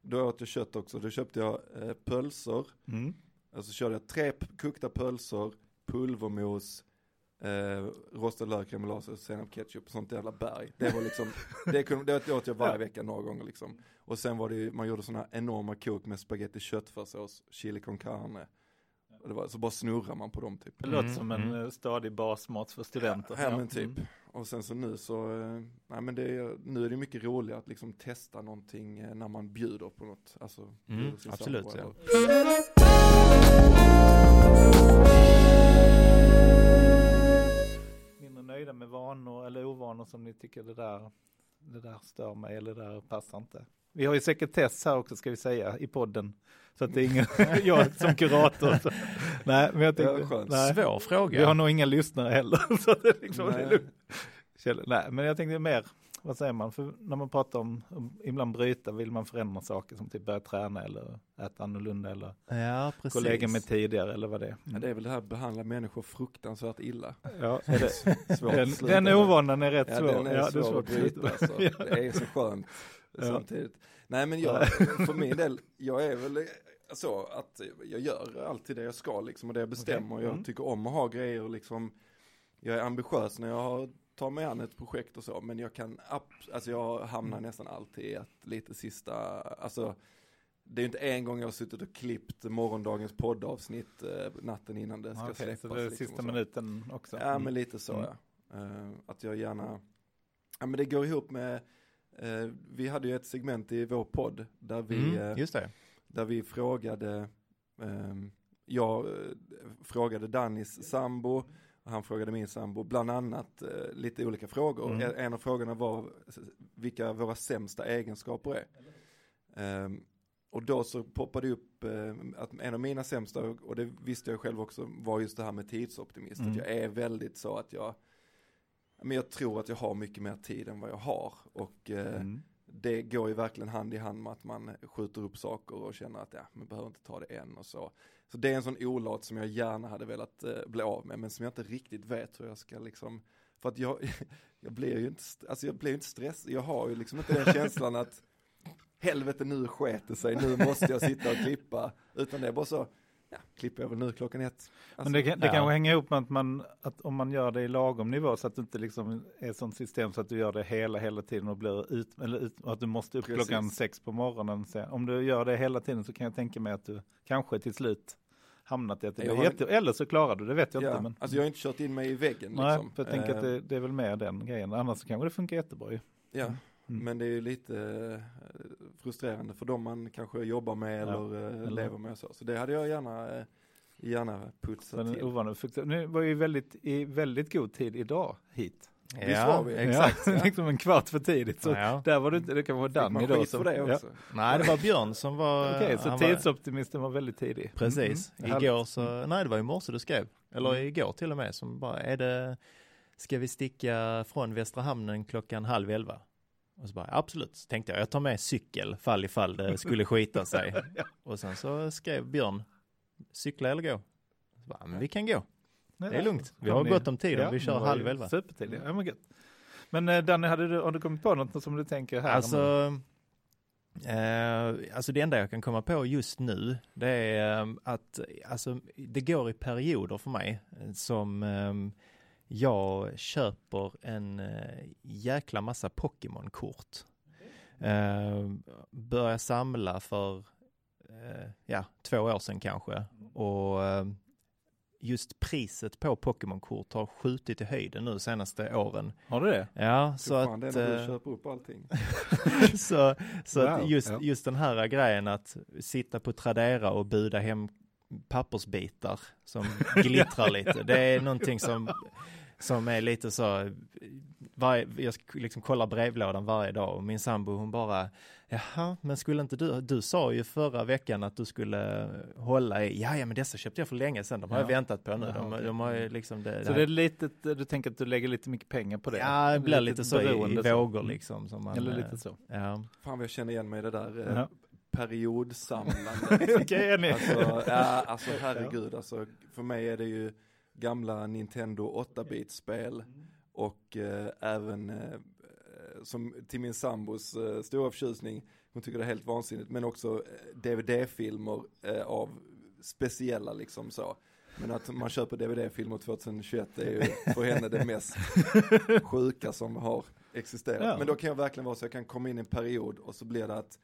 då åt jag kött också, då köpte jag eh, pölser, Mm. alltså körde jag tre kokta pölser, pulvermos eh, rostad lök, remoulad och senap, ketchup och sånt jävla berg. Det var liksom, det, kunde, det åt jag varje vecka några gånger liksom. Och sen var det ju, man gjorde sådana enorma kok med spaghetti köttfärssås, chili con carne. Och det var, så bara snurrar man på dem typ. Det låter Mm, som en mm. eh, stadig basmat för studenter. Ja, men typ. Mm. Och sen så nu så, eh, nej men det är, nu är det mycket roligare att liksom testa någonting eh, när man bjuder på något. Alltså, Mm, absolut, sambo ja. Vanor eller ovanor som ni tycker det där, det där stör mig eller det där passar inte. Vi har ju sekretess här också ska vi säga i podden. Så att det är ingen, jag som kurator. Så. Nej, men jag Ja, tänkte, nej, Svår fråga. vi har nog inga lyssnare heller. Så det är liksom, det är Nej. Kjell- nej, men jag tänkte mer, vad säger man, för när man pratar om, om ibland bryta, vill man förändra saker som typ börja träna eller äta annorlunda eller Ja, lägga mig tidigare eller vad det är. Ja, det är väl det här behandla människor fruktansvärt illa. Ja, är det, Svårt den, att den med. ovanan är rätt Ja, svår. den är ja, svår svårt att bryta alltså. Det är så skönt Ja. samtidigt. Nej men jag, för min del, jag är väl så att jag gör alltid det jag ska liksom och det jag bestämmer. Jag Mm. tycker om att ha grejer och liksom, jag är ambitiös när jag har, tar mig an ett projekt och så, men jag kan, alltså jag hamnar Mm. nästan alltid i att lite sista, alltså det är ju inte en gång jag har suttit och klippt morgondagens poddavsnitt eh, natten innan det ska Okej, släppas. så det är liksom, sista minuten också. Ja Mm. men lite så Mm. ja. Eh, att jag gärna, ja men det går ihop med, eh, vi hade ju ett segment i vår podd där vi, Mm, eh, just det. där vi frågade, ehm, jag frågade Dannys sambo och han frågade min sambo bland annat eh, lite olika frågor. Mm. En, av frågorna var vilka våra sämsta egenskaper är. Ehm, och då så poppade upp eh, att en av mina sämsta, och det visste jag själv också, var just det här med tidsoptimist. Mm. Att jag är väldigt så att jag, men jag tror att jag har mycket mer tid än vad jag har. Och eh, Mm det går ju verkligen hand i hand med att man skjuter upp saker och känner att ja, man behöver inte ta det än och så. Så det är en sån olat som jag gärna hade velat eh, bli av med, men som jag inte riktigt vet hur jag ska liksom, för att jag, jag blir ju inte, alltså jag blir ju inte stressad, jag har ju liksom inte den känslan att helvete nu sket det sig, nu måste jag sitta och klippa, utan det är bara så, ja, klipper jag väl nu klockan ett. Men Alltså, det kan, det ja. kan hänga ihop med att man, att om man gör det i lagom nivå så att det inte liksom är ett sånt system så att du gör det hela, hela tiden och blir ut, eller ut, och att du måste upp Precis. klockan sex på morgonen. Sen. Om du gör det hela tiden så kan jag tänka mig att du kanske till slut hamnat i att det Jag blir jätte, eller så klarar du det, vet jag ja, inte. Men, alltså jag har inte kört in mig i väggen nej, liksom. för jag tänker att Eh, det, det är väl mer den grejen. Annars så kanske det funkar jättebra ju. Ja, Mm. men det är ju lite eh, frustrerande för dem man kanske jobbar med Ja, eller, eh, eller- lever med och så. Så det hade jag gärna, eh, gärna putsat Men till. ovanligt. För- Nu var ju väldigt, i väldigt god tid idag hit. Visst var vi? exakt. Ja, liksom en kvart för tidigt. Så Ja. där var det inte, det kan vara Danny då. som- för det ja. också? Nej, det var Björn som var... Okej, så han var- tidsoptimisten var väldigt tidig. Precis. Mm, mm. Igår så, nej det var i morse du skrev. Eller Mm. igår till och med som bara, är det, ska vi sticka från Västra Hamnen klockan halv elva? Och så bara, absolut, så tänkte jag, jag tar med cykel fall ifall det skulle skita sig. Ja. Och sen så skrev Björn, cykla eller gå? Så bara, men vi kan gå. Nej, Det är lugnt. Vi har ni- gott om tid Ja, vi kör halv elva. Supertidigt, ja men gött. Men eh, Danny, hade du, har du kommit på något som du tänker här? Alltså, eh, alltså det enda jag kan komma på just nu, det är eh, att alltså, det går i perioder för mig som eh, jag köper en eh, jäkla massa Pokémon-kort. Eh, börjar samla för, eh, ja, två år sedan kanske. Och eh, just priset på Pokémon-kort har skjutit i höjden nu senaste åren. Har du det? Ja, Så så fan, att... det är när du köper upp allting. så så Wow, att just, ja. just den här grejen att sitta på Tradera och buda hem pappersbitar som glittrar lite. Det är någonting som, som är lite så, varje, jag liksom kollar brevlådan varje dag och min sambo hon bara, jaha, men skulle inte du, du sa ju förra veckan att du skulle hålla i, ja, ja men dessa köpte jag för länge sedan, de har Ja. jag väntat på nu, de, okej. de har ju liksom det, Så det det är lite, du tänker att du lägger lite mycket pengar på det? Ja, det blir lite så i, i vågor liksom. Som man, Eller eh, lite så. Ja. Fan vad jag känner igen mig i det där eh, Ja. är ni? Alltså, ja, alltså herregud, alltså, för mig är det ju gamla Nintendo 8-bit-spel och eh, även eh, som till min sambos eh, stora förtjusning, hon tycker det är helt vansinnigt, men också eh, DVD-filmer eh, av speciella liksom så. Men att man köper DVD-filmer 2021 är ju för henne det mest sjuka som har existerat. Ja. Men då kan jag verkligen vara så jag kan komma in i en period och så blir det att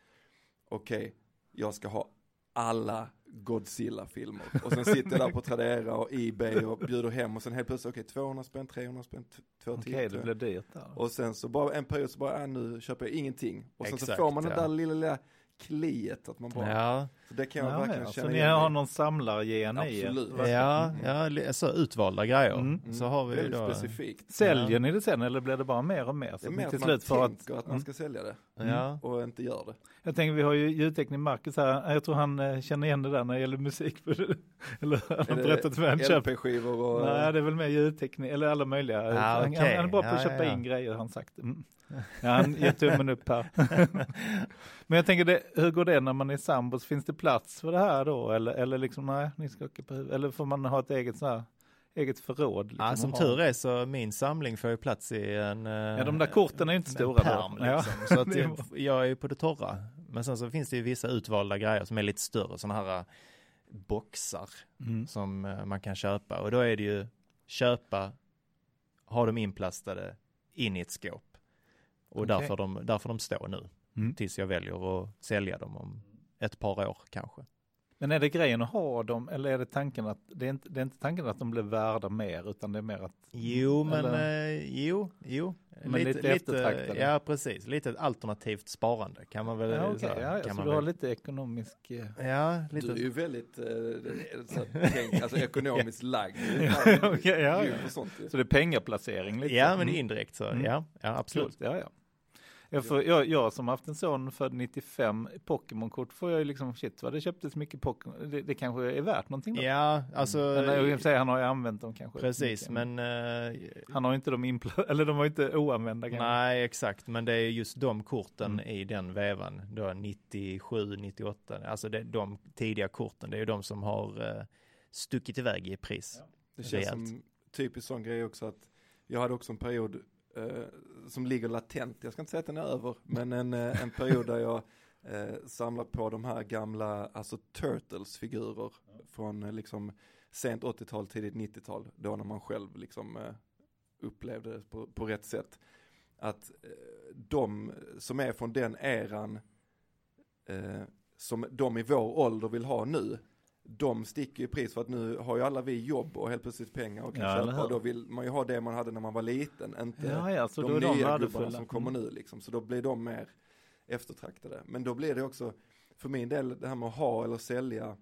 okej, jag ska ha alla Godzilla-filmer. Och sen sitter jag där på Tradera och Ebay och bjuder hem och sen helt plötsligt, okej 200 spänn, 300 spänn, 210. Okej, det blir dyrt där. Och sen så bara en period så bara, äh, nu köper jag ingenting. Och sen så Exakt, får man det ja. där lilla, lilla kliet att man bara, Ja, så det kan jag Ja, verkligen ja. känna Så ni har någon samlargen i er? Ja, ja, li- så utvalda grejer. Mm. Så har vi då. specifikt. Säljer ni det sen eller blir det bara mer och mer? Det Så är att mer ni att till man slut får att, tänker att man Mm. ska sälja det Ja. och inte gör det. Jag tänker vi har ju ljudtekniker Marcus här, jag tror han eh, känner igen det där när det gäller musik. eller han har Är det berättat för mig, han LP-skivor och... Nej, det är väl mer ljudteknik, eller alla möjliga. Ah, han, okej. han är bra på att Ja, köpa ja, ja. in grejer, har han sagt. Mm. Ja, han ger tummen upp här. Men jag tänker, det, hur går det när man är sambos? Finns det plats för det här då? Eller, eller liksom, nej, ni ska åka på huvudet. Eller får man ha ett eget så här, eget förråd? Liksom, Ja, som tur är så min samling får ju plats i en Ja, de där korten är ju inte stora. pärm, då. Ja. liksom. Så att jag, jag är ju på det torra. Men sen så finns det ju vissa utvalda grejer som är lite större, sådana här äh, boxar Mm. som äh, man kan köpa. Och då är det ju köpa, ha dem inplastade in i ett skåp. Och Okej. där, får de, där får de stå nu, Mm. tills jag väljer att sälja dem om ett par år kanske. Men är det grejen att ha dem, eller är det tanken att, det är inte, det är inte tanken att de blir värda mer, utan det är mer att Jo, men Eller- eh, jo, jo. Men lite eftertraktade. Ja, precis. Lite ett alternativt sparande kan man väl Ja, okej, så här, ja, ja, kan så man du har väl- lite ekonomisk... eh, Ja, lite. Du är ju väldigt, eh, så att, tänk, alltså ekonomiskt lagd. Ja, okej, ja, ja. Så det är pengaplacering lite? Ja, men Mm. indirekt så, Mm. ja, ja absolut. Coolt, ja, ja. Jag, får, jag, jag som haft en son född 95, Pokémon-kort får jag ju liksom, shit vad det köptes mycket Pokémon, det, det kanske är värt någonting då? Ja, alltså, Men jag kan säga, han har ju använt dem kanske. precis, mycket. men eh, Han har ju inte dem inpla- eller de var inte oanvända kanske. nej, exakt, men det är just de korten Mm. i den vevan, då 97, 98, alltså det, de tidiga korten, det är ju de som har eh, stuckit iväg i pris. Det känns Rejält. som typiskt sån grej också att jag hade också en period eh, som ligger latent, jag ska inte säga att den är över, men en, eh, en period där jag eh, samlar på de här gamla, alltså Turtles-figurer från eh, liksom sent 80-tal, tidigt 90-tal, då när man själv liksom eh, upplevde det på, på rätt sätt. Att eh, de som är från den eran, eh, som de i vår ålder vill ha nu, de sticker i pris för att nu har ju alla vi jobb och helt plötsligt pengar och kan Ja, köpa och då vill man ju ha det man hade när man var liten, inte Ja, ja, de de nya värdefulla. gubbarna som kommer Mm. nu liksom. Så då blir de mer eftertraktade. Men då blir det också, för min del, det här med att ha eller sälja,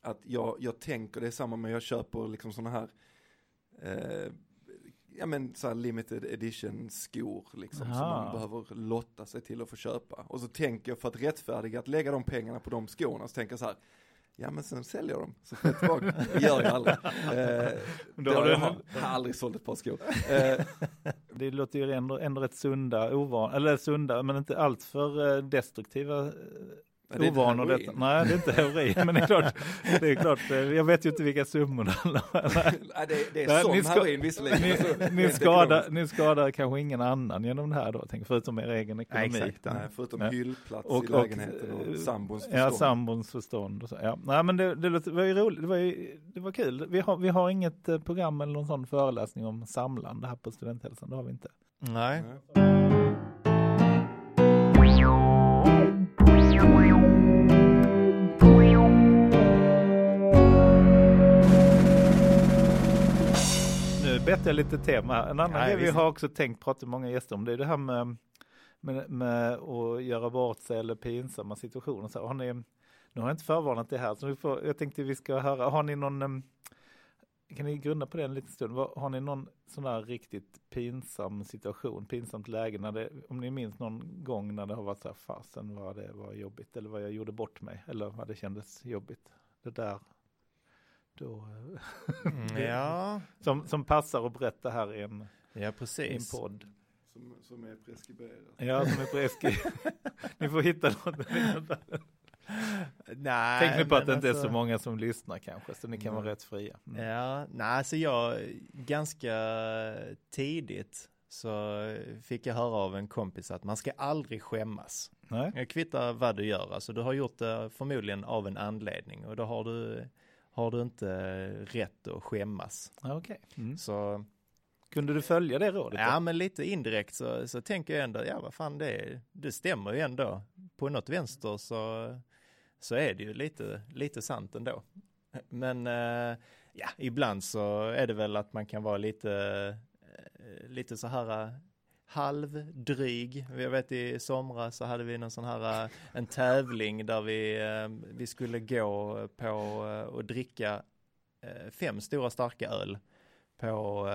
att jag, jag tänker, det är samma med jag köper liksom sådana här, eh, ja men så limited edition skor liksom, som Aha. man behöver lotta sig till att få köpa. Och så tänker jag för att rättfärdiga att lägga de pengarna på de skorna, så tänker jag så här, Ja men sen säljer de, så får jag tillbaka. Det gör jag aldrig. Eh, Då har har du jag, en- har aldrig sålt ett par skor. Eh, Det låter ju ändå, ändå rätt sunda, ovan, eller sunda, men inte alltför eh, destruktiva eh, det ovanor. heroin. Detta. Nej, det är inte heroin, men det är klart, det är klart, eh, jag vet ju inte vilka summor det handlar om. Nej, det, det är Nej, som ni ska- heroin visserligen. Ni, Alltså, ni, skadar, ni skadar kanske ingen annan genom det här då, tänk, förutom er egen ekonomi. exakt. Ja. Nej, förutom Ja. hyllplats Och- i och, lägenheten och, eh, sambons Ja, förstånd. sambons förstånd och så. Ja. Nej, men det, det, det var ju roligt, det var, ju, det var kul. Vi har, vi har inget eh, program eller någon sån föreläsning om samlande här på Studenthälsan, det har vi inte. Nej. Nej. Bett jag lite tema här. En annan grej vi har också tänkt prata med många gäster om, det är det här med, med, med att göra bort sig eller pinsamma situationer. Så har ni, nu har jag inte förvarnat det här, så får, jag tänkte vi ska höra, har ni någon, kan ni grunna på det en liten stund, har ni någon sån där riktigt pinsam situation, pinsamt läge, när det, om ni minns någon gång när det har varit så här, fasen vad det var jobbigt, eller vad jag gjorde bort mig, eller vad det kändes jobbigt. Det där, då, eh, Mm, Ja, som, som passar att berätta här i en, ja i en precis. podd. Som, som är preskriberat. Ja, som är Eski. Ni får hitta något. Nej, Tänk nu på att det inte är alltså- så många som lyssnar kanske, så ni kan vara Nej. rätt fria. Mm. Ja, nej, så jag ganska tidigt så fick jag höra av en kompis att man ska aldrig skämmas. Nej? Jag kvittar vad du gör, alltså du har gjort det förmodligen av en anledning och då har du, har du inte rätt att skämmas. Okej. Mm. Så Kunde du följa det rådet? då? ja, men lite indirekt så, så tänker jag ändå, ja vad fan det, det stämmer ju ändå. På något vänster så, så är det ju lite, lite sant ändå. Men eh, ja, ibland så är det väl att man kan vara lite, eh, lite så här eh, halvdryg. Jag vet i somras så hade vi någon sån här, eh, en tävling där vi, eh, vi skulle gå på eh, och dricka fem stora starka öl på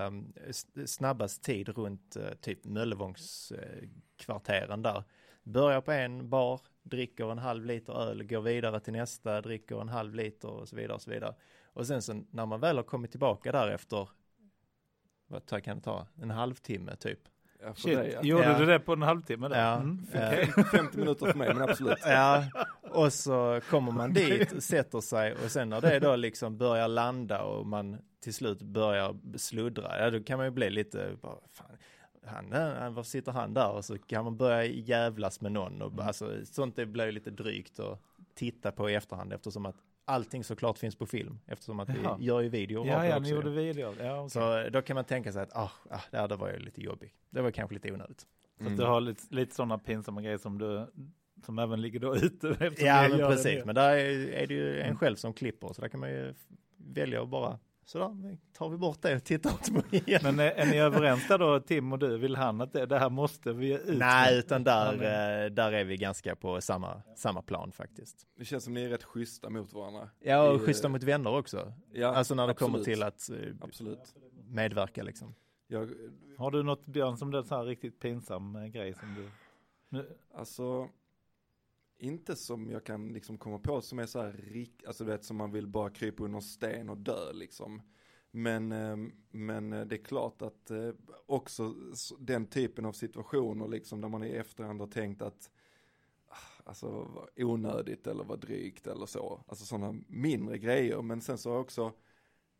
snabbast tid runt typ Möllevångskvarteren där. Börjar på en bar, dricker en halv liter öl, går vidare till nästa, dricker en halv liter och så vidare och så vidare. Och sen så när man väl har kommit tillbaka där efter, vad kan det ta, en halvtimme typ. Ja, för Shit, dig, ja. gjorde Ja. du det på en halvtimme? Där? Ja, Mm. eh, 50 minuter för mig, men absolut. Ja, och så kommer man dit, sätter sig och sen när det då liksom börjar landa och man till slut börjar sluddra, ja då kan man ju bli lite, bara, fan, han, han, varför sitter han där? Och så kan man börja jävlas med någon och Mm. alltså, sånt det blir lite drygt att titta på i efterhand eftersom att allting såklart finns på film eftersom att vi Jaha. gör ju video. Ja, det ja, ni gjorde video. Ja, okej. Så då kan man tänka sig att, ah, ah, det här det var ju lite jobbigt. Det var kanske lite onödigt. Så Mm. du har lite, lite sådana pinsamma grejer som du som även ligger då ute. Ja, men det precis. nu. Men där är, är det ju en själv som klipper, så där kan man ju välja att bara, sådär, nu tar vi bort det och tittar inte på det igen. Men är, är ni överens där då, Tim och du? Vill han att det, det här måste vi ut med? Nej, utan där, eh, där är vi ganska på samma, samma plan faktiskt. Det känns som ni är rätt schyssta mot varandra. Ja, och I, schyssta eh, mot vänner också. Ja, alltså när det absolut. kommer till att eh, Absolut. medverka liksom. Jag, Har du något Björn som det är så här riktigt pinsam grej som du? Nu, alltså, inte som jag kan liksom komma på som är så här rik, alltså du vet som man vill bara krypa under sten och dö liksom. Men, ehm, men eh, det är klart att eh, också den typen av situationer liksom där man i efterhand har tänkt att ah, alltså vad onödigt eller vad drygt eller så. Alltså sådana mindre grejer. Men sen så har jag också,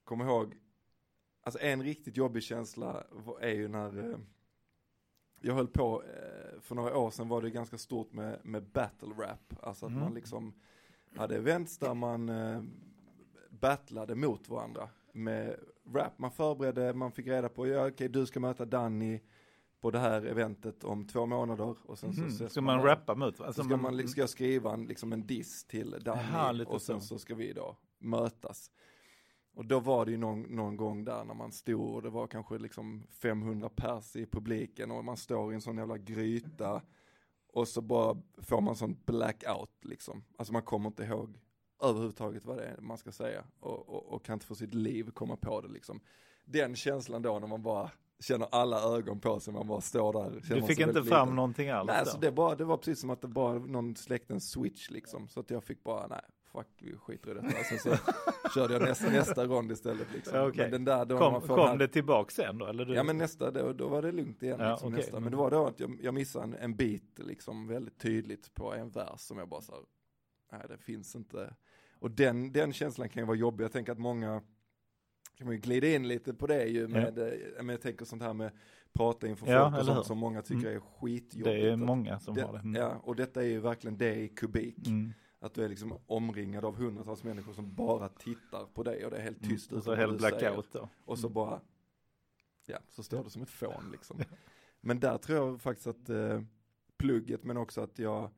kom ihåg, alltså en riktigt jobbig känsla är ju när eh, jag höll på, eh, för några år sedan var det ganska stort med, med battle rap. Alltså att Mm. man liksom hade events där man eh, battlade mot varandra med rap. Man förberedde, man fick reda på, ja okej du ska möta Danny på det här eventet om två månader. Och sen så mhm. ses Ska man där. rappa mot? Så Alltså, ska, man, ska jag skriva en, liksom en diss till Danny lite och sen så. så. ska vi då mötas. Och då var det ju någon, någon gång där när man stod och det var kanske liksom 500 pers i publiken och man står i en sån jävla gryta och så bara får man sån blackout liksom. Alltså man kommer inte ihåg överhuvudtaget vad det är man ska säga och, och, och kan inte för sitt liv komma på det liksom. Den känslan då när man bara känner alla ögon på sig, man bara står där. du fick inte fram liten. någonting alls? Nej, då? så det, bara, det var precis som att det bara någon släckte en switch liksom. Så att jag fick bara, nej, fuck, vi skiter i detta. Sen så körde jag nästa, nästa rond istället liksom. Ja, okej. Men den där, då kom kom här, det tillbaka sen då? Eller du? Ja men nästa, då, då var det lugnt igen Ja, liksom, okej. nästa. Men det var då att jag, jag missade en, en bit liksom väldigt tydligt på en vers som jag bara sa, nej det finns inte. Och den, den känslan kan ju vara jobbig, jag tänker att många kan man ju glida in lite på det ju med, eh, men jag tänker sånt här med prata inför Ja, folk och hur? sånt som många tycker Mm. är skitjobbigt. det är många som det, har det. Mm. Ja, och detta är ju verkligen det i kubik. Mm. Att du är liksom omringad av hundratals människor som bara tittar på dig och det är helt tyst Mm. Och så helt blackout då. Och så Mm. bara, ja, så står du som ett fån liksom. Men där tror jag faktiskt att eh, plugget, men också att jag,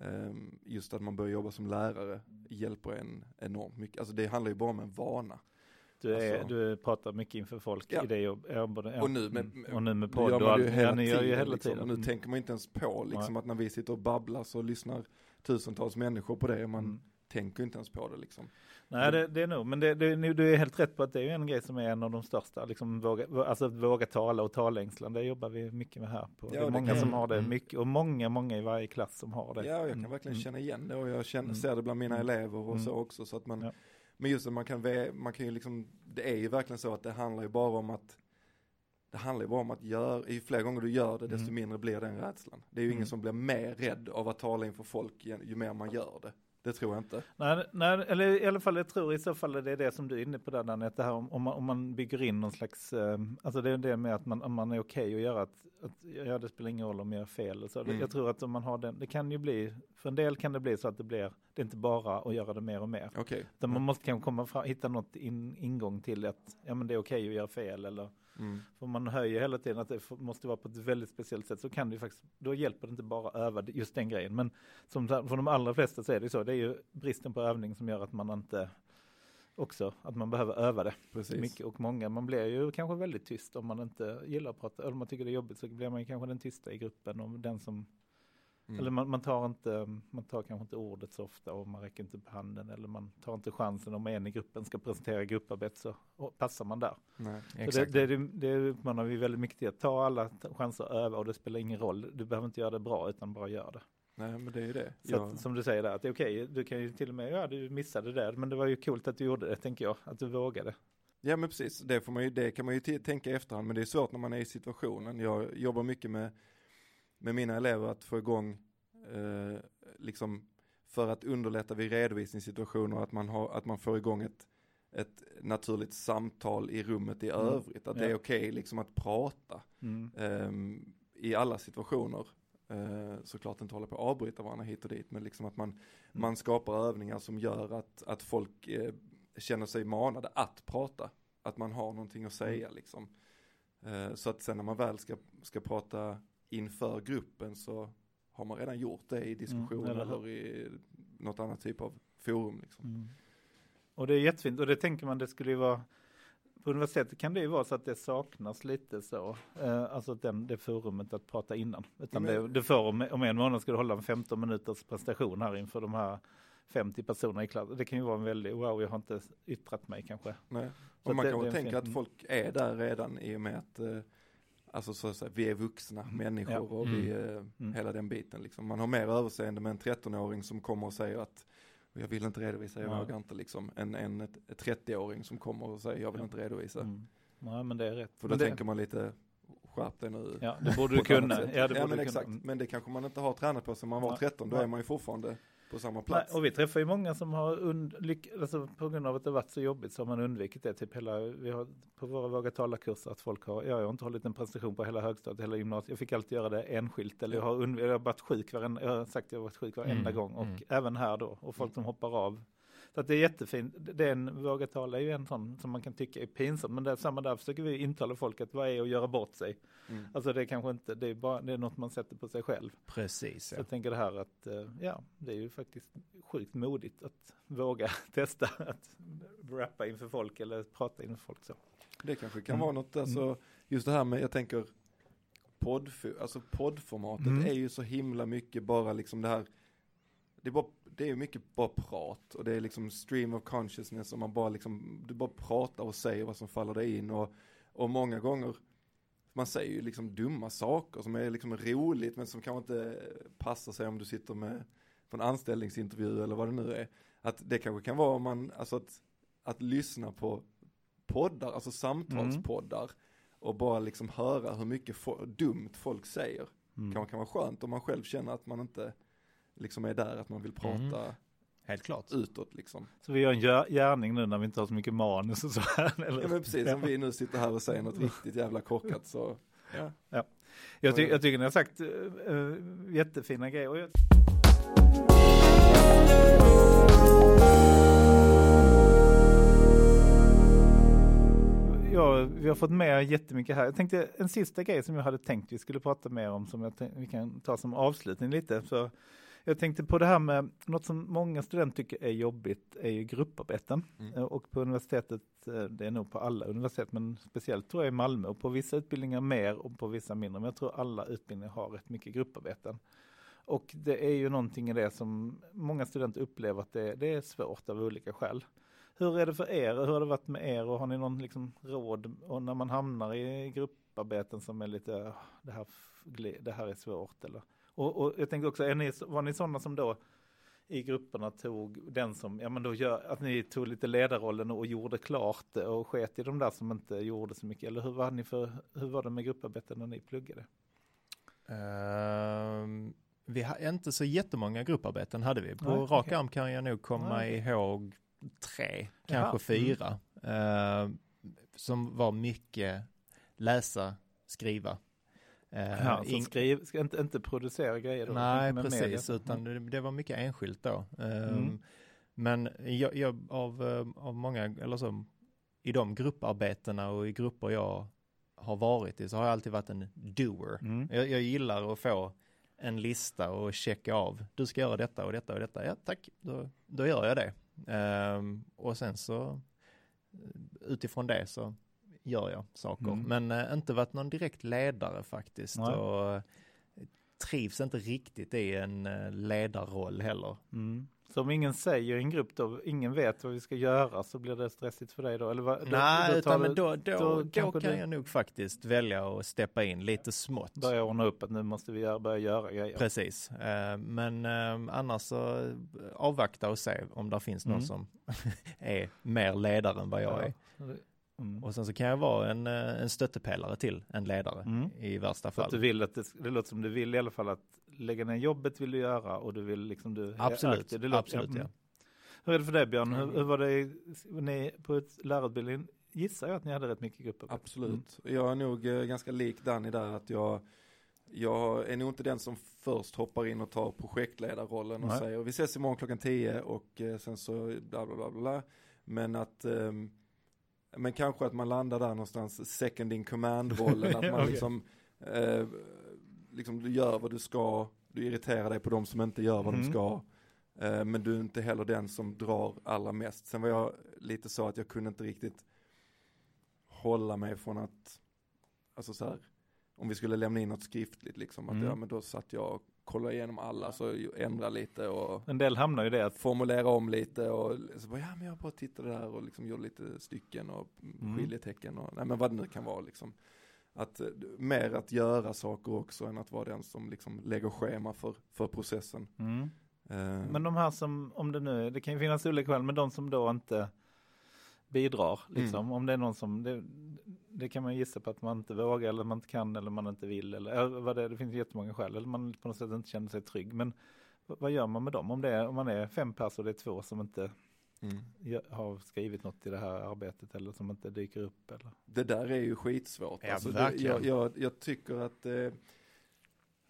ehm, just att man börjar jobba som lärare, hjälper en enormt mycket. Alltså det handlar ju bara om en vana. Du, är, Alltså- du pratar mycket inför folk Ja. i det jobb, ja, både, ja. Och nu med- Mm. och nu med podd och allt. hela ja, ni gör ju tiden. hela liksom. tiden. Och nu Mm. tänker man inte ens på liksom att när vi sitter och babblar så lyssnar tusentals människor på det. Man Mm. tänker inte ens på det liksom. Nej, det, det är nog, men det, det, du är helt rätt på att det är ju en grej som är en av de största, liksom våga, alltså att våga tala och talängslan, det jobbar vi mycket med här. På. det är många kan- som har det Mm. mycket, och många, många i varje klass som har det. Ja, jag kan Mm. verkligen Mm. känna igen det och jag känner, Mm. ser det bland mina Mm. elever och Mm. så också. Så att man, Ja. Men just att man kan, man kan ju liksom, det är ju verkligen så att det handlar ju bara om att det handlar ju bara om att göra, ju fler gånger du gör det desto Mm. mindre blir den rädslan. Det är ju Mm. ingen som blir mer rädd av att tala inför folk ju, mer man gör det. Det tror jag inte. Nej, nej, eller i alla fall jag tror i så fall att det är det som du är inne på där Danny, att det här om, om, man, om man bygger in någon slags, eh, alltså det är det med att man, om man är okej att göra ett, att ja, det spelar ingen roll om jag gör fel. Så. Mm. Jag tror att om man har den, det kan ju bli, för en del kan det bli så att det blir, det är inte bara att göra det mer och mer. Okej. Utan man måste kanske komma fram, hitta något in, ingång till att ja, men det är okej att göra fel eller Mm. för man höjer hela tiden att det måste vara på ett väldigt speciellt sätt så kan det ju faktiskt, då hjälper det inte bara att öva just den grejen. Men som för de allra flesta så är det ju så, det är ju bristen på övning som gör att man inte också, att man behöver öva det Precis. mycket och många, man blir ju kanske väldigt tyst om man inte gillar att prata, eller om man tycker det är jobbigt så blir man ju kanske den tysta i gruppen och den som Mm. eller man, man, tar inte, man tar kanske inte ordet så ofta och man räcker inte upp handen eller man tar inte chansen om en i gruppen ska presentera grupparbete så och passar man där. Nej. Exakt. det, det, det uppmanar vi väldigt mycket till, att ta alla chanser att öva och det spelar ingen roll. Du behöver inte göra det bra utan bara gör det. Nej, men det är ju det. Så Jag- att, som du säger där, att det är okej, du kan ju till och med, ja du missade det där, men det var ju coolt att du gjorde det, tänker jag, att du vågade. Ja men precis, det, får man ju, det kan man ju tänka i efterhand men det är svårt när man är i situationen. Jag jobbar mycket med, med mina elever att få igång, eh, liksom för att underlätta vid redovisningssituationer att man, har, att man får igång ett, ett naturligt samtal i rummet i Mm. övrigt. Att det är Ja. okej liksom att prata Mm. ehm, i alla situationer. Eh, såklart inte hålla på att avbryta varandra hit och dit men liksom att man, man skapar övningar som gör att, att folk eh, känner sig manade att prata. Att man har någonting att säga liksom. Eh, så att sen när man väl ska, ska prata inför gruppen så har man redan gjort det i diskussion eller hur? eller i något annat typ av forum liksom. Mm. Och det är jättefint och det tänker man det skulle ju vara på universitetet kan det ju vara så att det saknas lite så, eh, alltså att den, det forumet att prata innan. Utan Men- det, det får om, om en månad ska du hålla en 15 minuters presentation här inför de här 50 personerna i klassen. Det kan ju vara en väldig, wow jag har inte yttrat mig kanske. Nej. Och man det- kan väl tänka att folk är där redan i och med att eh, Alltså så att säga, vi är vuxna människor Ja. och vi, eh, Mm. hela den biten liksom. Man har mer överseende med en 13-åring som kommer och säger att jag vill inte redovisa, jag Ja. vågar inte liksom. En ett 30-åring som kommer och säger jag vill Ja. inte redovisa. Mm. Nej men det är rätt. För då Men det, tänker man lite, skärp dig nu. Ja det borde du kunna. Ja, det ja borde men du exakt, kunna. men det kanske man inte har tränat på sen man var Nej. 13, då är man ju fortfarande på samma Nej, plats. och vi träffar ju många som har und- alltså på grund av att det varit så jobbigt så har man undvikit det. Typ hela, vi har på våra Våga tala-kurser att folk har, ja, jag har inte hållit en presentation på hela högstadiet, hela gymnasiet. Jag fick alltid göra det enskilt eller jag har, undv- jag har varit sjuk varenda, jag har sagt att jag har varit sjuk varenda Mm, gång och mm. även här då och folk som hoppar av. Så att det är jättefint. Det är en, Våga tala är ju en sån som man kan tycka är pinsam men det är samma där försöker vi intala folk att vad är att göra bort sig. Mm. Alltså det är kanske inte, det är bara, det är något man sätter på sig själv. Precis. Så Ja. jag tänker det här att, eh, ja, det är ju faktiskt sjukt modigt att våga testa att rappa inför folk eller prata inför folk så. Det kanske kan Mm. vara något, alltså just det här med, jag tänker podd, alltså poddformatet Mm. är ju så himla mycket bara liksom det här, det är, bara, det är mycket bara prat och det är liksom stream of consciousness och man bara liksom, du bara pratar och säger vad som faller dig in och, och många gånger, man säger ju liksom dumma saker som är liksom roligt men som kanske inte passar sig om du sitter med på en anställningsintervju eller vad det nu är. Att det kanske kan vara om man, alltså att, att lyssna på poddar, alltså samtalspoddar och bara liksom höra hur mycket fo- dumt folk säger. Mm. Kan, kan vara skönt om man själv känner att man inte liksom är där, att man vill prata Mm. Helt klart. utåt liksom. Så vi gör en gärning nu när vi inte har så mycket manus och så här. Eller? Ja men precis, om vi nu sitter här och säger något riktigt jävla korkat så, ja. jag, ty- jag tycker ni har sagt uh, jättefina grejer. Ja, vi har fått med jättemycket här. Jag tänkte en sista grej som jag hade tänkt vi skulle prata mer om som vi kan ta som avslutning lite. Så jag tänkte på det här med något som många studenter tycker är jobbigt är ju grupparbeten. Mm. Eh, Och på universitetet, eh, det är nog på alla universitet, men speciellt tror jag i Malmö och på vissa utbildningar mer och på vissa mindre. Men jag tror alla utbildningar har rätt mycket grupparbeten. Och det är ju någonting i det som många studenter upplever att det, det är svårt av olika skäl. Hur är det för er? Hur har det varit med er? Och har ni någon liksom råd? Och när man hamnar i grupparbeten som är lite, "Ah, det här, det här är svårt eller? Och, och jag tänker också, ni, var ni sådana som då i grupperna tog den som, ja men då gör, att ni tog lite ledarrollen och gjorde klart och sket i de där som inte gjorde så mycket? Eller hur var, ni för, hur var det med grupparbeten när ni pluggade? Ehm, vi har inte så jättemånga grupparbeten hade vi. På Nej, rak okej. arm kan jag nog komma Nej, okej. ihåg tre, kanske fyra. Ehm, som var mycket läsa, skriva. Eh, Ja, ing- skriv, ska inte, inte producera grejer då? Nej, med precis, media. utan det, det var mycket enskilt då. Ehm, Mm. Men jag, jag, av, eh, av många, eller så, i de grupparbetena och i grupper jag har varit i så har jag alltid varit en doer. Mm. Jag, jag gillar att få en lista och checka av. Du ska göra detta och detta och detta. Ja, tack. Då, då gör jag det. Ehm, och sen så eh, utifrån det så gör jag saker. Mm. Men eh, inte varit någon direkt ledare faktiskt. Nej. Och eh, trivs inte riktigt i en eh, ledarroll heller. Mm. Så om ingen säger i en grupp då, ingen vet vad vi ska göra så blir det stressigt för dig då? Eller vad, Nej, då utan men då, då, då då, kan du- jag nog faktiskt välja att steppa in lite smått. börjar ordna upp att nu måste vi göra, börja göra grejer. Precis, men annars så avvakta och se om det finns någon Mm. som är mer ledare än vad jag är. Mm. Och sen så kan jag vara en, eh, en stöttepelare till en ledare Mm. i värsta För att du fall. vill att det, det låter som du vill i alla fall att lägga ner jobbet vill du göra och du vill liksom du Absolut. Det låter- absolut mm. ja. Hur är det för dig Björn? Hur, Mm. hur var det ni på ett lärarutbildning? Gissar jag att ni hade rätt mycket grupper? Absolut. Jag är nog eh, ganska lik Danny där att jag, jag är nog inte den som först hoppar in och tar projektledarrollen och Nej. säger vi ses imorgon klockan 10 och eh, sen så bla bla bla bla. Men att ehm, men kanske att man landar där någonstans second in command-rollen, att man Okej. liksom, eh, liksom du gör vad du ska, du irriterar dig på de som inte gör vad Mm. de ska. Eh, men du är inte heller den som drar allra mest. Sen var jag lite så att jag kunde inte riktigt hålla mig från att, alltså så här, om vi skulle lämna in något skriftligt liksom, att Mm. ja men då satt jag och kollade igenom alla, så ändra lite och En del hamnar ju det att formulera om lite och så bara, ja men jag bara tittade där och liksom gjorde lite stycken och Mm. skiljetecken och nej men vad det nu kan vara liksom. Att, eh, mer att göra saker också än att vara den som liksom lägger schema för, för processen. mm. Eh, Men de här som, om det nu, det kan ju finnas olika skäl, men de som då inte bidrar, liksom, Mm. om det är någon som, det, det kan man gissa på att man inte vågar eller man inte kan eller man inte vill eller vad det, är, det finns jättemånga skäl, eller man på något sätt inte känner sig trygg. Men vad, gör man med dem? Om, det är, om man är fem personer och det är två som inte mm. har skrivit något i det här arbetet eller som inte dyker upp eller? Det där är ju skitsvårt. Ja, alltså, det, jag, jag, jag tycker att, eh,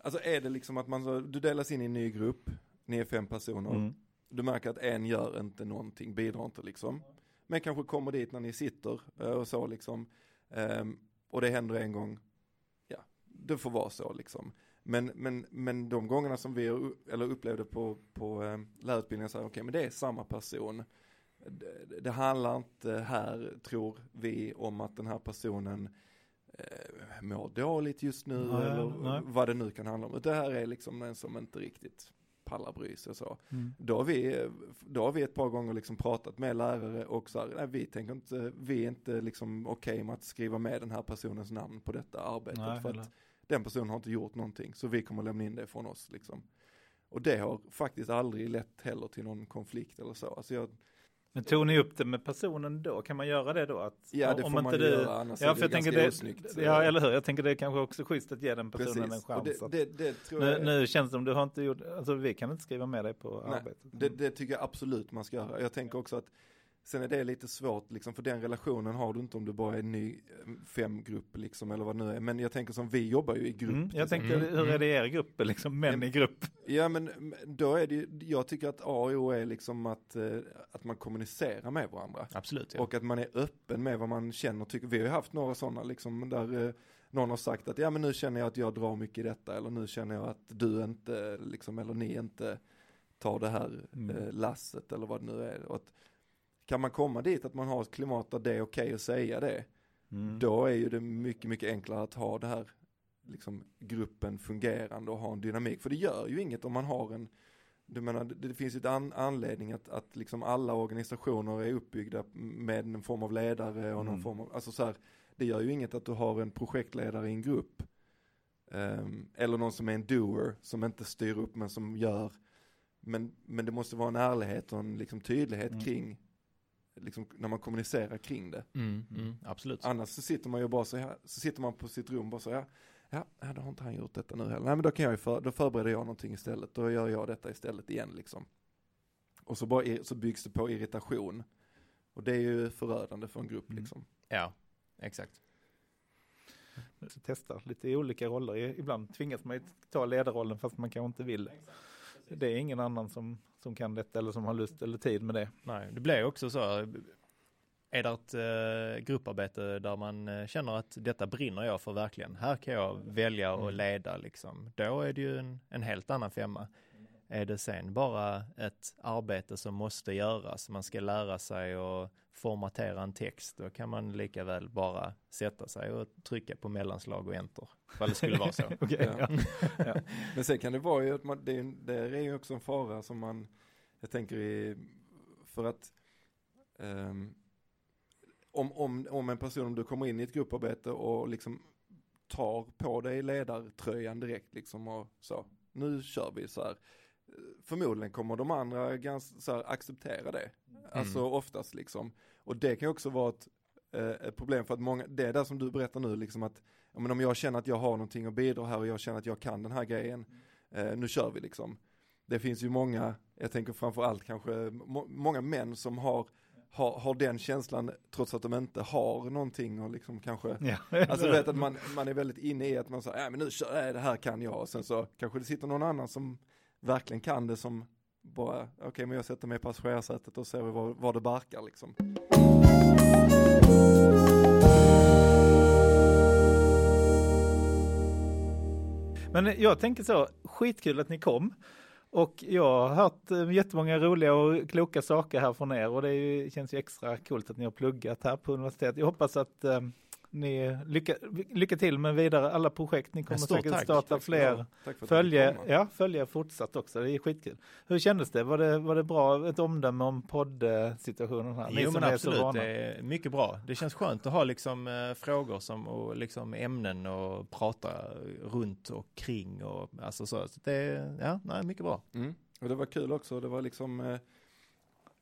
alltså är det liksom att man, så, du delas in i en ny grupp, ni är fem personer, Mm. du märker att en gör inte någonting, bidrar inte liksom. Men kanske kommer dit när ni sitter eh, och så liksom, ehm, och det händer en gång, ja, det får vara så liksom. Men, men, men de gångerna som vi eller upplevde på, på eh, lärarutbildningen, så här, okej men det är samma person. Det, det handlar inte här, tror vi, om att den här personen eh, mår dåligt just nu Nej, eller nej. vad det nu kan handla om. Det här är liksom en som inte riktigt pallar bry sig så. Mm. Då har vi, då har vi ett par gånger liksom pratat med lärare och så här, nej, vi tänker inte, vi är inte liksom okej med att skriva med den här personens namn på detta arbetet. Nej, för att den personen har inte gjort någonting, så vi kommer lämna in det från oss liksom. Och det har faktiskt aldrig lett heller till någon konflikt eller så. Alltså jag, Men tog ni upp det med personen då? Kan man göra det då? Att, ja det om får inte man du- göra, annars Ja, är det jag ganska det, osnyggt. ja eller hur, jag tänker det är kanske också schysst att ge den personen en Precis, chans. och det, att, det, det, det tror nu, jag nu känns det som du har inte gjort, alltså vi kan inte skriva med dig på Nej, arbetet. Det, det tycker jag absolut man ska göra. Jag tänker också att sen är det lite svårt liksom, för den relationen har du inte om du bara är ny eh, femgrupp liksom, eller vad det nu är. Men jag tänker som vi jobbar ju i grupp. Mm, jag tänkte, Mm, hur är mm. det i er grupp, liksom män i grupp? Ja men då är det ju, jag tycker att A och O är liksom att, eh, att man kommunicerar med varandra. Absolut ja. Och att man är öppen med vad man känner och tycker. Vi har ju haft några sådana liksom där eh, någon har sagt att ja men nu känner jag att jag drar mycket i detta eller nu känner jag att du inte liksom eller ni inte tar det här Mm. lasset eller vad det nu är. Och att, kan man komma dit att man har ett klimat där det är okej att säga det, Mm. då är ju det mycket, mycket enklare att ha det här liksom gruppen fungerande och ha en dynamik. För det gör ju inget om man har en, du menar, det, det finns ju en an, anledning att, att liksom alla organisationer är uppbyggda med en form av ledare och någon Mm. form av, alltså så här, det gör ju inget att du har en projektledare i en grupp. Ehm, eller någon som är en doer, som inte styr upp men som gör. Men, men det måste vara en ärlighet och en liksom tydlighet Mm. kring, liksom när man kommunicerar kring det. Mm, mm, absolut. Annars så sitter man ju bara så här, så sitter man på sitt rum och bara så här, ja, ja, då har inte han gjort detta nu heller. Nej men då kan jag ju för, då förbereder jag någonting istället, då gör jag detta istället igen liksom. Och så bara, så byggs det på irritation. Och det är ju förödande för en grupp Mm. liksom. Ja, exakt. Testa lite olika roller. Ibland tvingas man ju ta ledarrollen fast man kanske inte vill. Det är ingen annan som, som kan detta eller som har lust eller tid med det. Nej, det blir också så. Är det ett eh, grupparbete där man eh, känner att detta brinner jag för verkligen. Här kan jag välja och Mm. leda liksom. Då är det ju en, en helt annan femma. Är det sen bara ett arbete som måste göras, man ska lära sig och formatera en text, då kan man lika väl bara sätta sig och trycka på mellanslag och enter. Ifall det skulle vara så. Okej, Ja. ja. Men sen kan det vara ju att man, det, är, ju- det är ju också en fara som man, jag tänker i, för att ehm, om, om, om en person, om du kommer in i ett grupparbete och liksom tar på dig ledartröjan direkt liksom och så, nu kör vi så här. Förmodligen kommer de andra ganska så här, acceptera det. Alltså oftast liksom. Och det kan ju också vara ett, eh, ett problem för att många, det är det som du berättar nu liksom att ja, men om jag känner att jag har någonting att bidra här och jag känner att jag kan den här grejen, eh, nu kör vi liksom. Det finns ju många, jag tänker framförallt kanske må, många män som har, har, har den känslan trots att de inte har någonting och liksom kanske Ja. Alltså vet att man, man är väldigt inne i att man säger, ja men nu kör jag, det här kan jag och sen så kanske det sitter någon annan som verkligen kan det som bara, okej men jag sätter mig i passagerarsätet och ser var, var det barkar liksom. Men jag tänker så, skitkul att ni kom. Och jag har hört eh, jättemånga roliga och kloka saker här från er och det ju, känns ju extra coolt att ni har pluggat här på universitetet. Jag hoppas att eh, ni lycka, lycka till med vidare alla projekt. Ni kommer säkert tack. starta Tack fler Följe, komma. ja, följe fortsatt också, det är skitkul. Hur kändes det? Var det, var det bra, ett omdöme om poddsituationen här? Ni Jo men absolut, det är mycket bra. Det känns skönt att ha liksom eh, frågor som, och liksom ämnen och prata runt och kring och alltså så. så det är, ja, nej, mycket bra. Mm. Och det var kul också, det var liksom eh,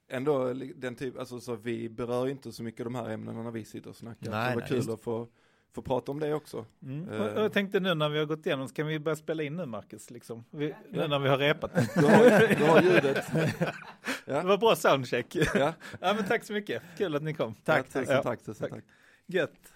ändå den typ, alltså så vi berör inte så mycket de här ämnena när vi sitter och snackar. Nej, det var nej, kul just att få, få prata om det också. Mm. Och Jag tänkte nu när vi har gått igenom, ska vi börja spela in nu Marcus? Liksom? Vi, nu när vi har repat. Du har, du har ljudet. Det var bra soundcheck. Ja. ja, men tack så mycket, kul att ni kom. Tack, tusen Ja, tack, tusen tack. tack. Gött.